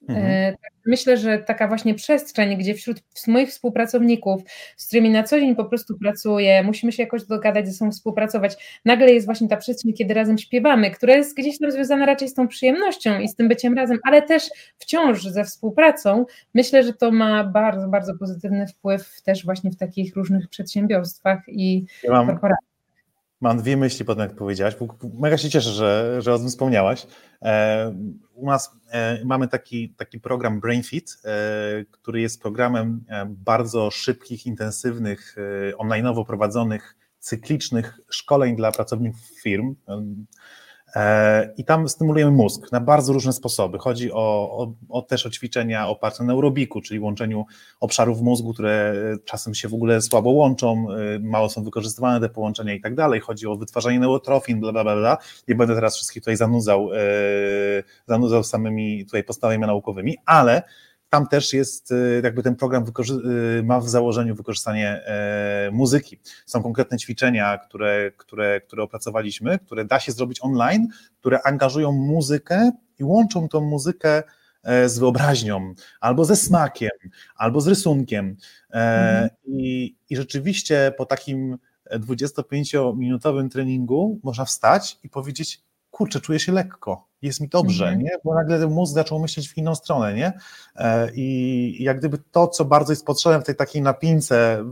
Mhm. E, myślę, że taka właśnie przestrzeń, gdzie wśród moich współpracowników, z którymi na co dzień po prostu pracuję, musimy się jakoś dogadać ze sobą współpracować, nagle jest właśnie ta przestrzeń, kiedy razem śpiewamy, która jest gdzieś tam związana raczej z tą przyjemnością i z tym byciem razem, ale też wciąż ze współpracą. Myślę, że to ma bardzo, bardzo pozytywny wpływ też właśnie w takich różnych przedsiębiorstwach i ja mam, korporacjach. Mam dwie myśli po tym, jak powiedziałaś. Mega się cieszę, że, że o tym wspomniałaś. E, u nas e, mamy taki, taki program BrainFit, e, który jest programem bardzo szybkich, intensywnych, online'owo prowadzonych, cyklicznych szkoleń dla pracowników firm. E, I tam stymulujemy mózg na bardzo różne sposoby. Chodzi o, o, o, też o ćwiczenia oparte na neurobiku, czyli łączeniu obszarów mózgu, które czasem się w ogóle słabo łączą, e, mało są wykorzystywane te połączenia i tak dalej. Chodzi o wytwarzanie neurotrofin, bla, bla, bla. Nie będę teraz wszystkich tutaj zanudzał, e, zanudzał samymi tutaj podstawami naukowymi, ale tam też jest, y, jakby ten program y, ma w założeniu wykorzystanie e, muzyki. Są konkretne ćwiczenia, które, które, które opracowaliśmy, które da się zrobić online, które angażują muzykę i łączą tą muzykę e, z wyobraźnią, albo ze smakiem, albo z rysunkiem. E, mhm. I, I rzeczywiście po takim 25-minutowym treningu można wstać i powiedzieć: Kurczę, czuję się lekko jest mi dobrze, mhm. nie? bo nagle ten mózg zaczął myśleć w inną stronę. Nie? E, I jak gdyby to, co bardzo jest potrzebne w tej takiej napince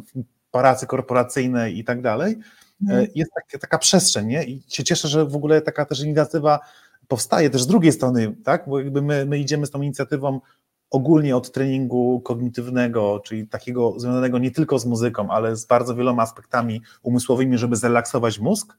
pracy korporacyjnej i tak dalej, e, mhm. jest taka, taka przestrzeń. Nie? I się cieszę, że w ogóle taka też inicjatywa powstaje też z drugiej strony, tak? bo jakby my, my idziemy z tą inicjatywą ogólnie od treningu kognitywnego, czyli takiego związanego nie tylko z muzyką, ale z bardzo wieloma aspektami umysłowymi, żeby zrelaksować mózg.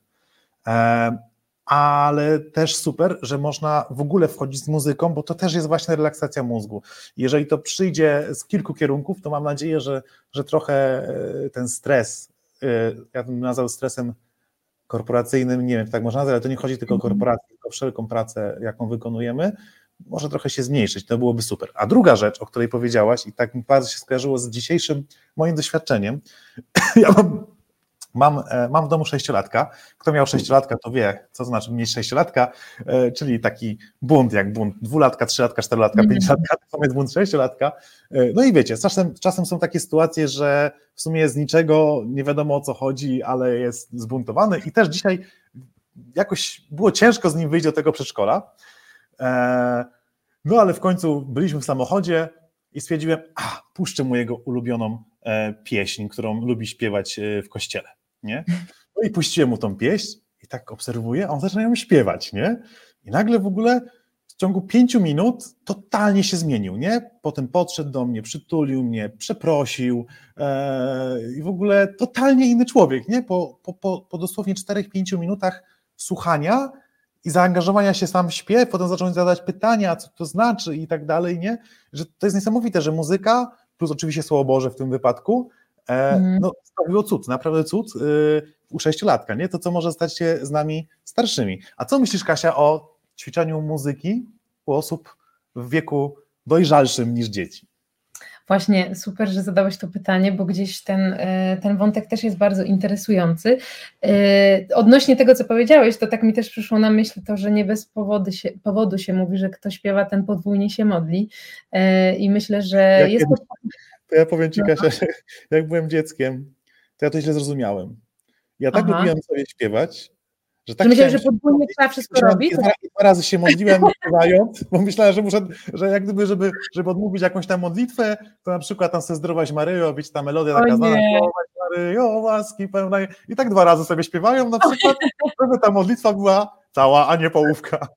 Ale też super, że można w ogóle wchodzić z muzyką, bo to też jest właśnie relaksacja mózgu. Jeżeli to przyjdzie z kilku kierunków, to mam nadzieję, że, że trochę e, ten stres, e, ja bym nazwał stresem korporacyjnym, nie wiem, tak można nazwać, ale to nie chodzi tylko o mhm. korporację, tylko o wszelką pracę, jaką wykonujemy, może trochę się zmniejszyć, to byłoby super. A druga rzecz, o której powiedziałaś i tak mi bardzo się skojarzyło z dzisiejszym moim doświadczeniem, ja mam Mam, e, mam w domu sześciolatka. Kto miał sześciolatka, to wie, co znaczy mieć sześciolatka, e, czyli taki bunt jak bunt dwulatka, trzylatka, czterolatka, mhm. pięciolatka, to jest bunt sześciolatka. E, no i wiecie, czasem, czasem są takie sytuacje, że w sumie z niczego nie wiadomo o co chodzi, ale jest zbuntowany i też dzisiaj jakoś było ciężko z nim wyjść do tego przedszkola. No ale w końcu byliśmy w samochodzie i stwierdziłem, a puszczę mu jego ulubioną pieśń, którą lubi śpiewać w kościele nie? No i puściłem mu tą pieśń i tak obserwuję, a on zaczyna ją śpiewać, nie? I nagle w ogóle w ciągu pięciu minut totalnie się zmienił, nie? Potem podszedł do mnie, przytulił mnie, przeprosił e, i w ogóle totalnie inny człowiek, nie? Po, po, po, po dosłownie czterech, pięciu minutach słuchania i zaangażowania się sam w śpiew, potem zaczął zadać pytania, co to znaczy i tak dalej, nie? Że to jest niesamowite, że muzyka, plus oczywiście Słowo Boże w tym wypadku, mm. no sprawiło cud, naprawdę cud y, u sześciolatka, nie? To, co może stać się z nami starszymi. A co myślisz, Kasia, o ćwiczeniu muzyki u osób w wieku dojrzalszym niż dzieci? Właśnie super, że zadałeś to pytanie, bo gdzieś ten, y, ten wątek też jest bardzo interesujący. Y, odnośnie tego, co powiedziałeś, to tak mi też przyszło na myśl to, że nie bez powodu się, powodu się mówi, że kto śpiewa, ten podwójnie się modli. I myślę, że Jak jest to to ja powiem Ci, no. Kasia, że jak byłem dzieckiem, to ja to źle zrozumiałem. Ja tak Aha. lubiłem sobie śpiewać, że tak myślałem, że podwójnie trzeba wszystko robić? Dwa, dwa razy się modliłem śpiewając, bo myślałem, że muszę, że jak gdyby, żeby, żeby odmówić jakąś tam modlitwę, to na przykład tam sobie zdrowaś Maryjo, być ta melodia taka zdrowaś Maryjo, łaski pełnej i tak dwa razy sobie śpiewają na przykład, żeby ta modlitwa była cała, a nie połówka.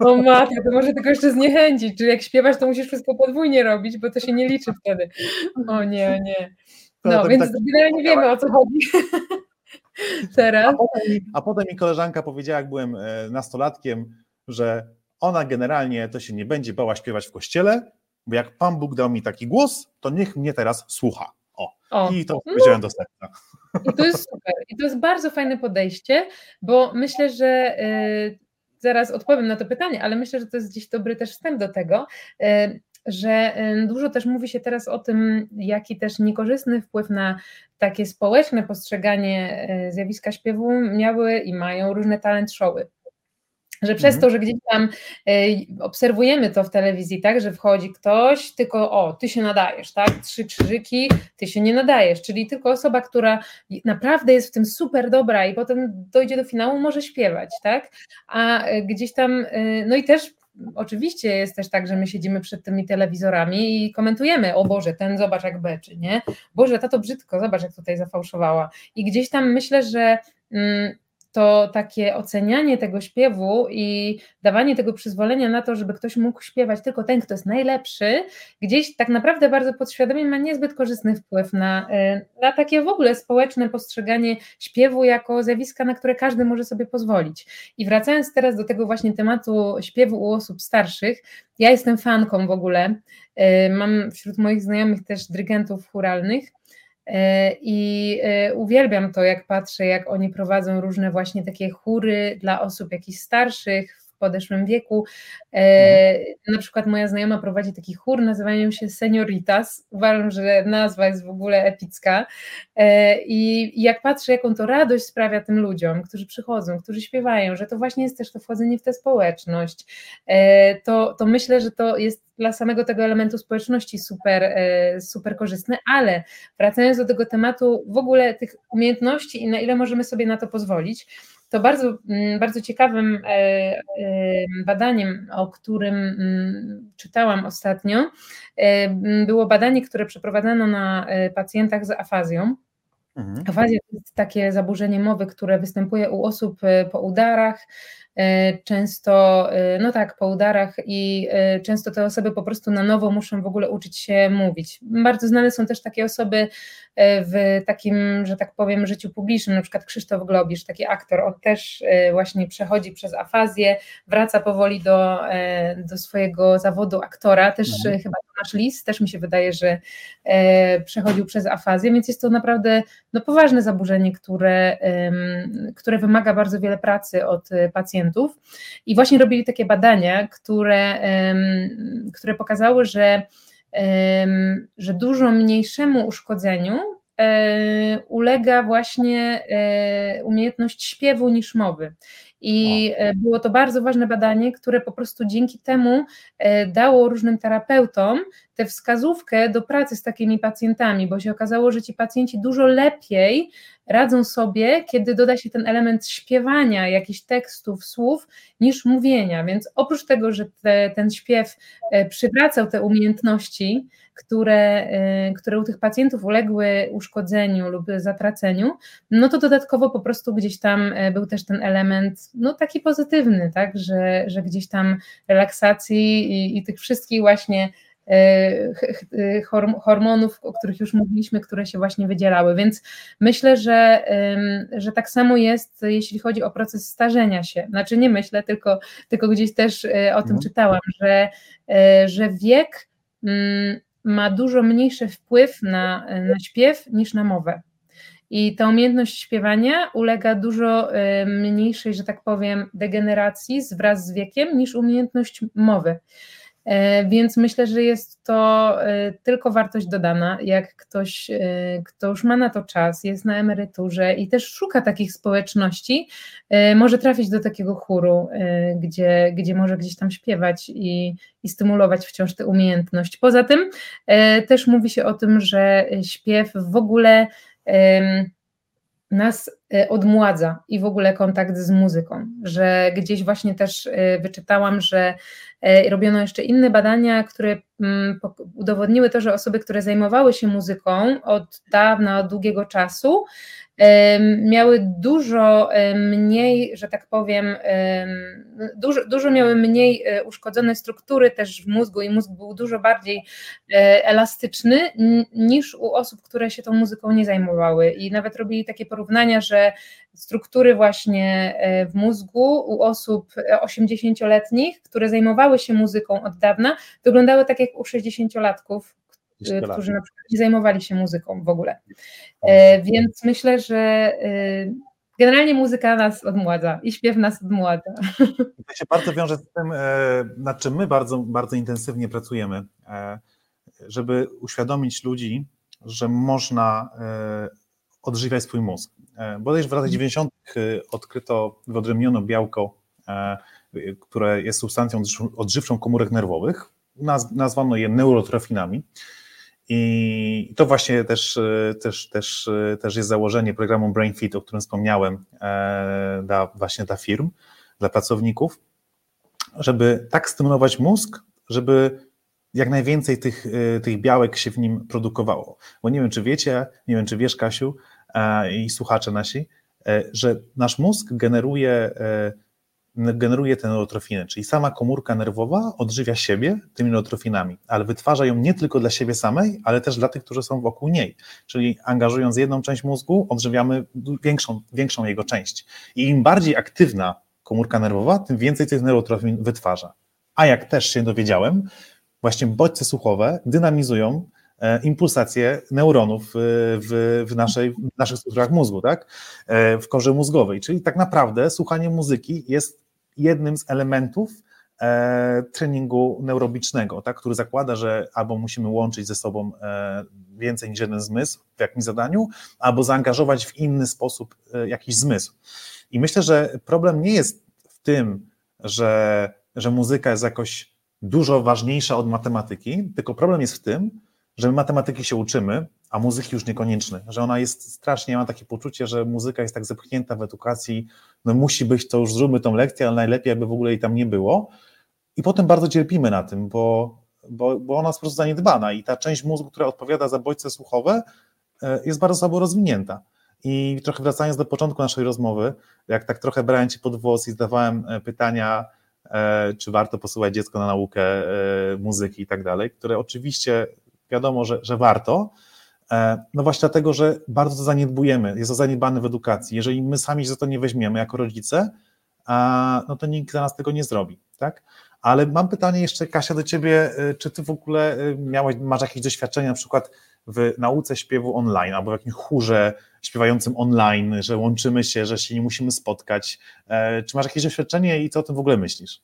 O matko, to może tylko jeszcze zniechęcić, czyli jak śpiewasz, to musisz wszystko podwójnie robić, bo to się nie liczy wtedy. O nie, nie. No, więc tak... generalnie wiemy o co chodzi. Teraz. A potem, mi, a potem mi koleżanka powiedziała, jak byłem e, nastolatkiem, że ona generalnie to się nie będzie bała śpiewać w kościele, bo jak Pan Bóg dał mi taki głos, to niech mnie teraz słucha. O, o. i to powiedziałem no. do serca. I to jest super. I to jest bardzo fajne podejście, bo myślę, że y, zaraz odpowiem na to pytanie, ale myślę, że to jest gdzieś dobry też wstęp do tego, y, że y, dużo też mówi się teraz o tym, jaki też niekorzystny wpływ na takie społeczne postrzeganie zjawiska śpiewu miały i mają różne talent showy że przez mhm. to, że gdzieś tam y, obserwujemy to w telewizji, tak, że wchodzi ktoś, tylko o, ty się nadajesz, tak, trzy krzyżyki, ty się nie nadajesz, czyli tylko osoba, która naprawdę jest w tym super dobra i potem dojdzie do finału, może śpiewać, tak, a y, gdzieś tam, y, no i też oczywiście jest też tak, że my siedzimy przed tymi telewizorami i komentujemy, o Boże, ten zobacz jak beczy, nie? Boże, ta to brzydko, zobacz jak tutaj zafałszowała. I gdzieś tam myślę, że mm, to takie ocenianie tego śpiewu i dawanie tego przyzwolenia na to, żeby ktoś mógł śpiewać tylko ten, kto jest najlepszy, gdzieś tak naprawdę bardzo podświadomie ma niezbyt korzystny wpływ na, e, na takie w ogóle społeczne postrzeganie śpiewu jako zjawiska, na które każdy może sobie pozwolić. I wracając teraz do tego właśnie tematu śpiewu u osób starszych, ja jestem fanką w ogóle. E, mam wśród moich znajomych też dyrygentów churalnych I e, uwielbiam to, jak patrzę, jak oni prowadzą różne właśnie takie chóry dla osób jakichś starszych, podeszłym wieku. E, mhm. Na przykład moja znajoma prowadzi taki chór, nazywają się Senioritas. Uważam, że nazwa jest w ogóle epicka. I jak patrzę, jaką to radość sprawia tym ludziom, którzy przychodzą, którzy śpiewają, że to właśnie jest też to wchodzenie w tę społeczność, to, to myślę, że to jest dla samego tego elementu społeczności super, e, super korzystne, ale wracając do tego tematu w ogóle tych umiejętności i na ile możemy sobie na to pozwolić, to bardzo, mm, bardzo ciekawym e, e, badaniem, o którym mm, czytałam ostatnio, było badanie, które przeprowadzano na pacjentach z afazją. Mhm. Afazja to jest takie zaburzenie mowy, które występuje u osób po udarach, E, często, e, no tak, po udarach i e, często te osoby po prostu na nowo muszą w ogóle uczyć się mówić. Bardzo znane są też takie osoby w takim, że tak powiem, życiu publicznym, na przykład Krzysztof Globisz, taki aktor, on też właśnie przechodzi przez afazję, wraca powoli do, do swojego zawodu aktora, też mhm. chyba Tomasz Lis, też mi się wydaje, że przechodził przez afazję, więc jest to naprawdę no, poważne zaburzenie, które, które wymaga bardzo wiele pracy od pacjentów, pacjentów i właśnie robili takie badania, które, które pokazały, że, że dużo mniejszemu uszkodzeniu e, ulega właśnie e, umiejętność śpiewu niż mowy. I e, było to bardzo ważne badanie, które po prostu dzięki temu dało różnym terapeutom tę wskazówkę do pracy z takimi pacjentami, bo się okazało, że ci pacjenci dużo lepiej radzą sobie, kiedy doda się ten element śpiewania jakichś tekstów, słów, niż mówienia. Więc oprócz tego, że te, ten śpiew e, przywracał te umiejętności, które, e, które u tych pacjentów uległy uszkodzeniu lub zatraceniu, no to dodatkowo po prostu gdzieś tam e, był też ten element, no taki pozytywny, tak, że, że gdzieś tam relaksacji i, i tych wszystkich właśnie hormonów, o których już mówiliśmy, które się właśnie wydzielały. Więc myślę, że, że tak samo jest, jeśli chodzi o proces starzenia się. Znaczy nie myślę, tylko, tylko gdzieś też e, o tym mhm. czytałam, że, e, że wiek mm, ma dużo mniejszy wpływ na, na śpiew niż na mowę. I ta umiejętność śpiewania ulega dużo mniejszej, że tak powiem, degeneracji wraz z wiekiem niż umiejętność mowy. E, więc myślę, że jest to e, tylko wartość dodana, jak ktoś, e, kto już ma na to czas, jest na emeryturze i też szuka takich społeczności, może trafić do takiego chóru, gdzie, gdzie może gdzieś tam śpiewać i, i stymulować wciąż tę umiejętność. Poza tym też mówi się o tym, że śpiew w ogóle nas odmładza i w ogóle kontakt z muzyką, że gdzieś właśnie też wyczytałam, że E, robiono jeszcze inne badania, które mm, udowodniły to, że osoby, które zajmowały się muzyką od dawna, od długiego czasu, miały dużo mniej, że tak powiem, dużo, dużo miały mniej e, uszkodzone struktury też w mózgu i mózg był dużo bardziej e, elastyczny niż u osób, które się tą muzyką nie zajmowały. I nawet robili takie porównania, że struktury właśnie e, w mózgu u osób 80-letnich, które zajmowały się muzyką od dawna, wyglądały tak jak u 60-latków, którzy na przykład nie zajmowali się muzyką w ogóle. Więc myślę, że generalnie muzyka nas odmładza i śpiew nas odmładza. To się bardzo wiąże z tym, nad czym my bardzo, bardzo intensywnie pracujemy żeby uświadomić ludzi, że można e, odżywiać swój mózg. E, bodajże w latach 90. E, odkryto, wyodrębniono białko, które jest substancją odżywczą komórek nerwowych. Nazwano je neurotrofinami. I to właśnie też, też, też, też jest założenie programu BrainFit, o którym wspomniałem, dla, właśnie dla firm, dla pracowników, żeby tak stymulować mózg, żeby jak najwięcej tych, tych białek się w nim produkowało. Bo nie wiem, czy wiecie, nie wiem, czy wiesz, Kasiu e, i słuchacze nasi, e, że nasz mózg generuje, e, generuje te neurotrofiny, czyli sama komórka nerwowa odżywia siebie tymi neurotrofinami, ale wytwarza ją nie tylko dla siebie samej, ale też dla tych, którzy są wokół niej. Czyli angażując jedną część mózgu, odżywiamy większą, większą jego część. I im bardziej aktywna komórka nerwowa, tym więcej tych neurotrofin wytwarza. A jak też się dowiedziałem, właśnie bodźce słuchowe dynamizują impulsację neuronów e, w, w, naszej, w naszych strukturach mózgu, tak? E, w korze mózgowej. Czyli tak naprawdę słuchanie muzyki jest jednym z elementów treningu neurobicznego, tak? który zakłada, że albo musimy łączyć ze sobą więcej niż jeden zmysł w jakimś zadaniu, albo zaangażować w inny sposób jakiś zmysł. I myślę, że problem nie jest w tym, że, że muzyka jest jakoś dużo ważniejsza od matematyki, tylko problem jest w tym, że my matematyki się uczymy, a muzyki już niekoniecznie, że ona jest strasznie, ja mam takie poczucie, że muzyka jest tak zepchnięta w edukacji, no musi być, to już zróbmy tą lekcję, ale najlepiej, aby w ogóle jej tam nie było i potem bardzo cierpimy na tym, bo, bo, bo ona jest po prostu zaniedbana i ta część mózgu, która odpowiada za bodźce słuchowe e, jest bardzo słabo rozwinięta. I trochę wracając do początku naszej rozmowy, jak tak trochę brałem Ci pod włos i zadawałem e, pytania, E, czy warto posyłać dziecko na naukę muzyki i tak dalej, które oczywiście wiadomo, że, że warto, e, no właśnie dlatego, że bardzo to zaniedbujemy, jest to zaniedbane w edukacji. Jeżeli my sami się za to nie weźmiemy jako rodzice, no to nikt za nas tego nie zrobi, tak? Ale mam pytanie jeszcze, Kasia, do ciebie, czy ty w ogóle miałeś, masz jakieś doświadczenia na przykład w nauce śpiewu online albo w jakimś chórze śpiewającym online, że łączymy się, że się nie musimy spotkać. E, czy masz jakieś doświadczenie i co o tym w ogóle myślisz?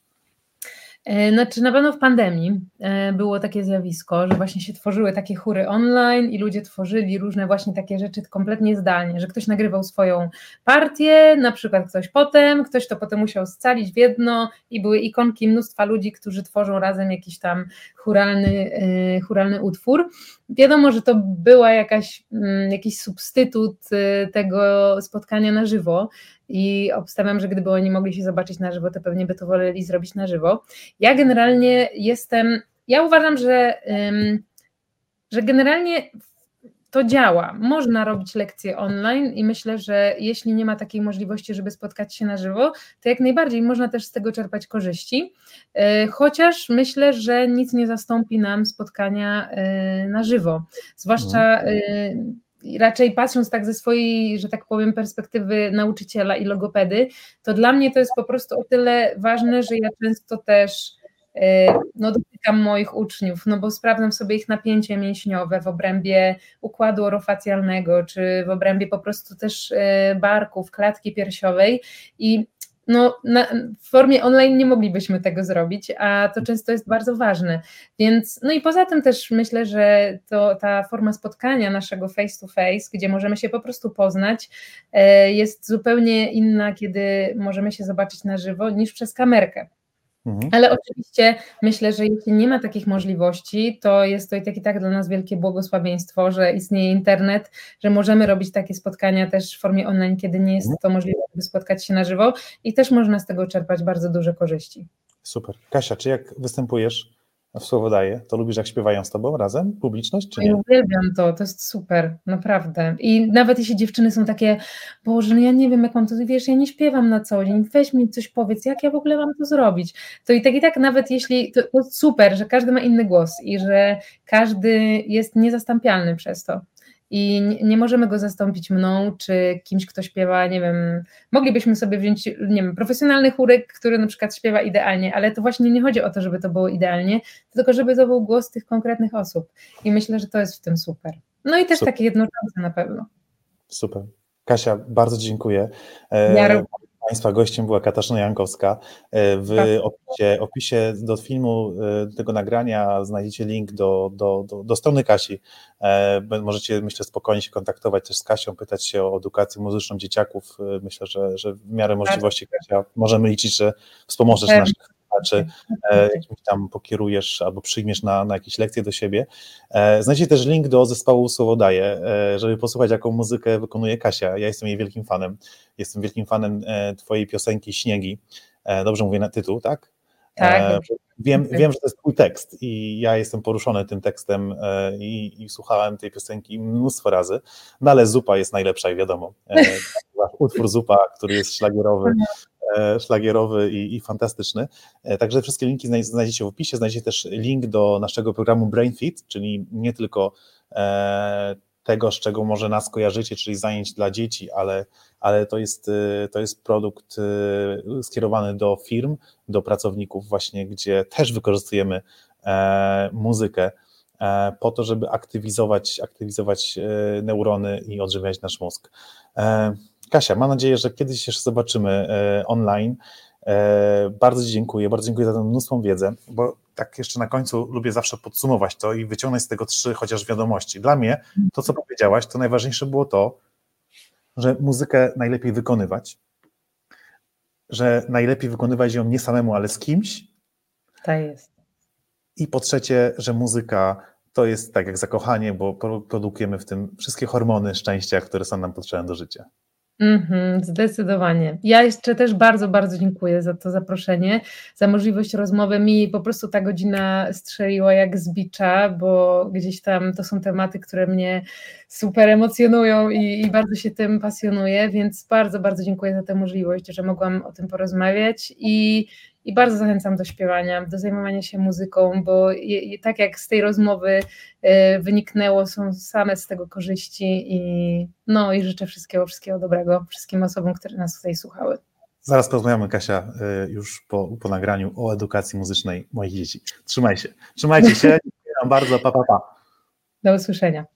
E, znaczy na pewno w pandemii e, było takie zjawisko, że właśnie się tworzyły takie chóry online i ludzie tworzyli różne właśnie takie rzeczy kompletnie zdalnie, że ktoś nagrywał swoją partię, na przykład ktoś potem, ktoś to potem musiał scalić w jedno i były ikonki mnóstwa ludzi, którzy tworzą razem jakiś tam churalny, churalny utwór. Wiadomo, że to była jakaś, mm, jakiś substytut y, tego spotkania na żywo i obstawiam, że gdyby oni mogli się zobaczyć na żywo, to pewnie by to woleli zrobić na żywo. Ja generalnie jestem, ja uważam, że, że generalnie to działa. Można robić lekcje online i myślę, że jeśli nie ma takiej możliwości, żeby spotkać się na żywo, to jak najbardziej można też z tego czerpać korzyści. E, chociaż myślę, że nic nie zastąpi nam spotkania e, na żywo. Zwłaszcza e, raczej patrząc tak ze swojej, że tak powiem, perspektywy nauczyciela i logopedy, to dla mnie to jest po prostu o tyle ważne, że ja często też no, dotykam moich uczniów, no bo sprawdzam sobie ich napięcie mięśniowe w obrębie układu orofacjalnego, czy w obrębie po prostu też e, barków, klatki piersiowej i no, na, w formie online nie moglibyśmy tego zrobić, a to często jest bardzo ważne. Więc, no i poza tym też myślę, że to ta forma spotkania naszego face to face, gdzie możemy się po prostu poznać, e, jest zupełnie inna, kiedy możemy się zobaczyć na żywo, niż przez kamerkę. Mhm. Ale oczywiście myślę, że jeśli nie ma takich możliwości, to jest to i tak i tak dla nas wielkie błogosławieństwo, że istnieje internet, że możemy robić takie spotkania też w formie online, kiedy nie jest mhm. to możliwe, by spotkać się na żywo i też można z tego czerpać bardzo duże korzyści. Super. Kasia, czy jak występujesz w Słowo daje, to lubisz jak śpiewają z tobą razem, publiczność, czy nie? Ja uwielbiam to, to jest super, naprawdę. I nawet jeśli dziewczyny są takie, Boże, no ja nie wiem jak mam to, wiesz, ja nie śpiewam na co dzień, weź mi coś powiedz, jak ja w ogóle mam to zrobić? To i tak i tak nawet jeśli, to, to super, że każdy ma inny głos i że każdy jest niezastąpialny przez to. I nie możemy go zastąpić mną, czy kimś, kto śpiewa, nie wiem, moglibyśmy sobie wziąć, nie wiem, profesjonalny chórek, który na przykład śpiewa idealnie, ale to właśnie nie chodzi o to, żeby to było idealnie, tylko żeby to był głos tych konkretnych osób i myślę, że to jest w tym super. No i też super. takie jednoczące na pewno. Super. Kasia, bardzo dziękuję. Ja Państwa gościem była Katarzyna Jankowska. E, w tak. opisie, opisie do filmu, e, do tego nagrania znajdziecie link do, do, do, do strony Kasi. E, możecie, myślę, spokojnie się kontaktować też z Kasią, pytać się o edukację muzyczną dzieciaków. Myślę, że, że w miarę możliwości, Kasia, możemy liczyć, że wspomożesz naszych czy e, jakimś tam pokierujesz albo przyjmiesz na, na jakieś lekcje do siebie. E, znajdziecie też link do zespołu Słowodaje, e, żeby posłuchać, jaką muzykę wykonuje Kasia. Ja jestem jej wielkim fanem. Jestem wielkim fanem twojej piosenki Śniegi. Dobrze mówię na tytuł, tak? Tak. Wiem, wiem, że to jest twój tekst i ja jestem poruszony tym tekstem i, i, słuchałem tej piosenki mnóstwo razy, no ale Zupa jest najlepsza i wiadomo. Utwór Zupa, który jest szlagierowy, szlagierowy i, i fantastyczny. E, także wszystkie linki znajdziecie w opisie. Znajdziecie też link do naszego programu BrainFit, czyli nie tylko e, tego, z czego może nas kojarzycie, czyli zajęć dla dzieci, ale, ale to, jest, to jest produkt skierowany do firm, do pracowników, właśnie, gdzie też wykorzystujemy muzykę po to, żeby aktywizować, aktywizować neurony i odżywiać nasz mózg. Kasia, mam nadzieję, że kiedyś jeszcze zobaczymy e, online. E, bardzo Ci dziękuję, bardzo dziękuję za tę mnóstwą wiedzę, bo tak jeszcze na końcu lubię zawsze podsumować to i wyciągnąć z tego trzy chociaż wiadomości. Dla mnie to, co powiedziałaś, to najważniejsze było to, że muzykę najlepiej wykonywać, że najlepiej wykonywać ją nie samemu, ale z kimś. Tak jest. I po trzecie, że muzyka to jest tak jak zakochanie, bo produkujemy w tym wszystkie hormony szczęścia, które są nam potrzebne do życia. Mhm, zdecydowanie. Ja jeszcze też bardzo, bardzo dziękuję za to zaproszenie, za możliwość rozmowy. Mi po prostu ta godzina strzeliła jak z bicza, bo gdzieś tam to są tematy, które mnie super emocjonują i, i bardzo się tym pasjonuję, więc bardzo, bardzo dziękuję za tę możliwość, że mogłam o tym porozmawiać i, i bardzo zachęcam do śpiewania, do zajmowania się muzyką, bo je, tak jak z tej rozmowy y, wyniknęło, są same z tego korzyści i no i życzę wszystkiego, wszystkiego dobrego wszystkim osobom, które nas tutaj słuchały. Zaraz porozmawiamy, Kasia, y, już po, po nagraniu o edukacji muzycznej moich dzieci. Trzymaj się. Trzymajcie się. Dziękuję bardzo. Pa, pa, pa. Do usłyszenia.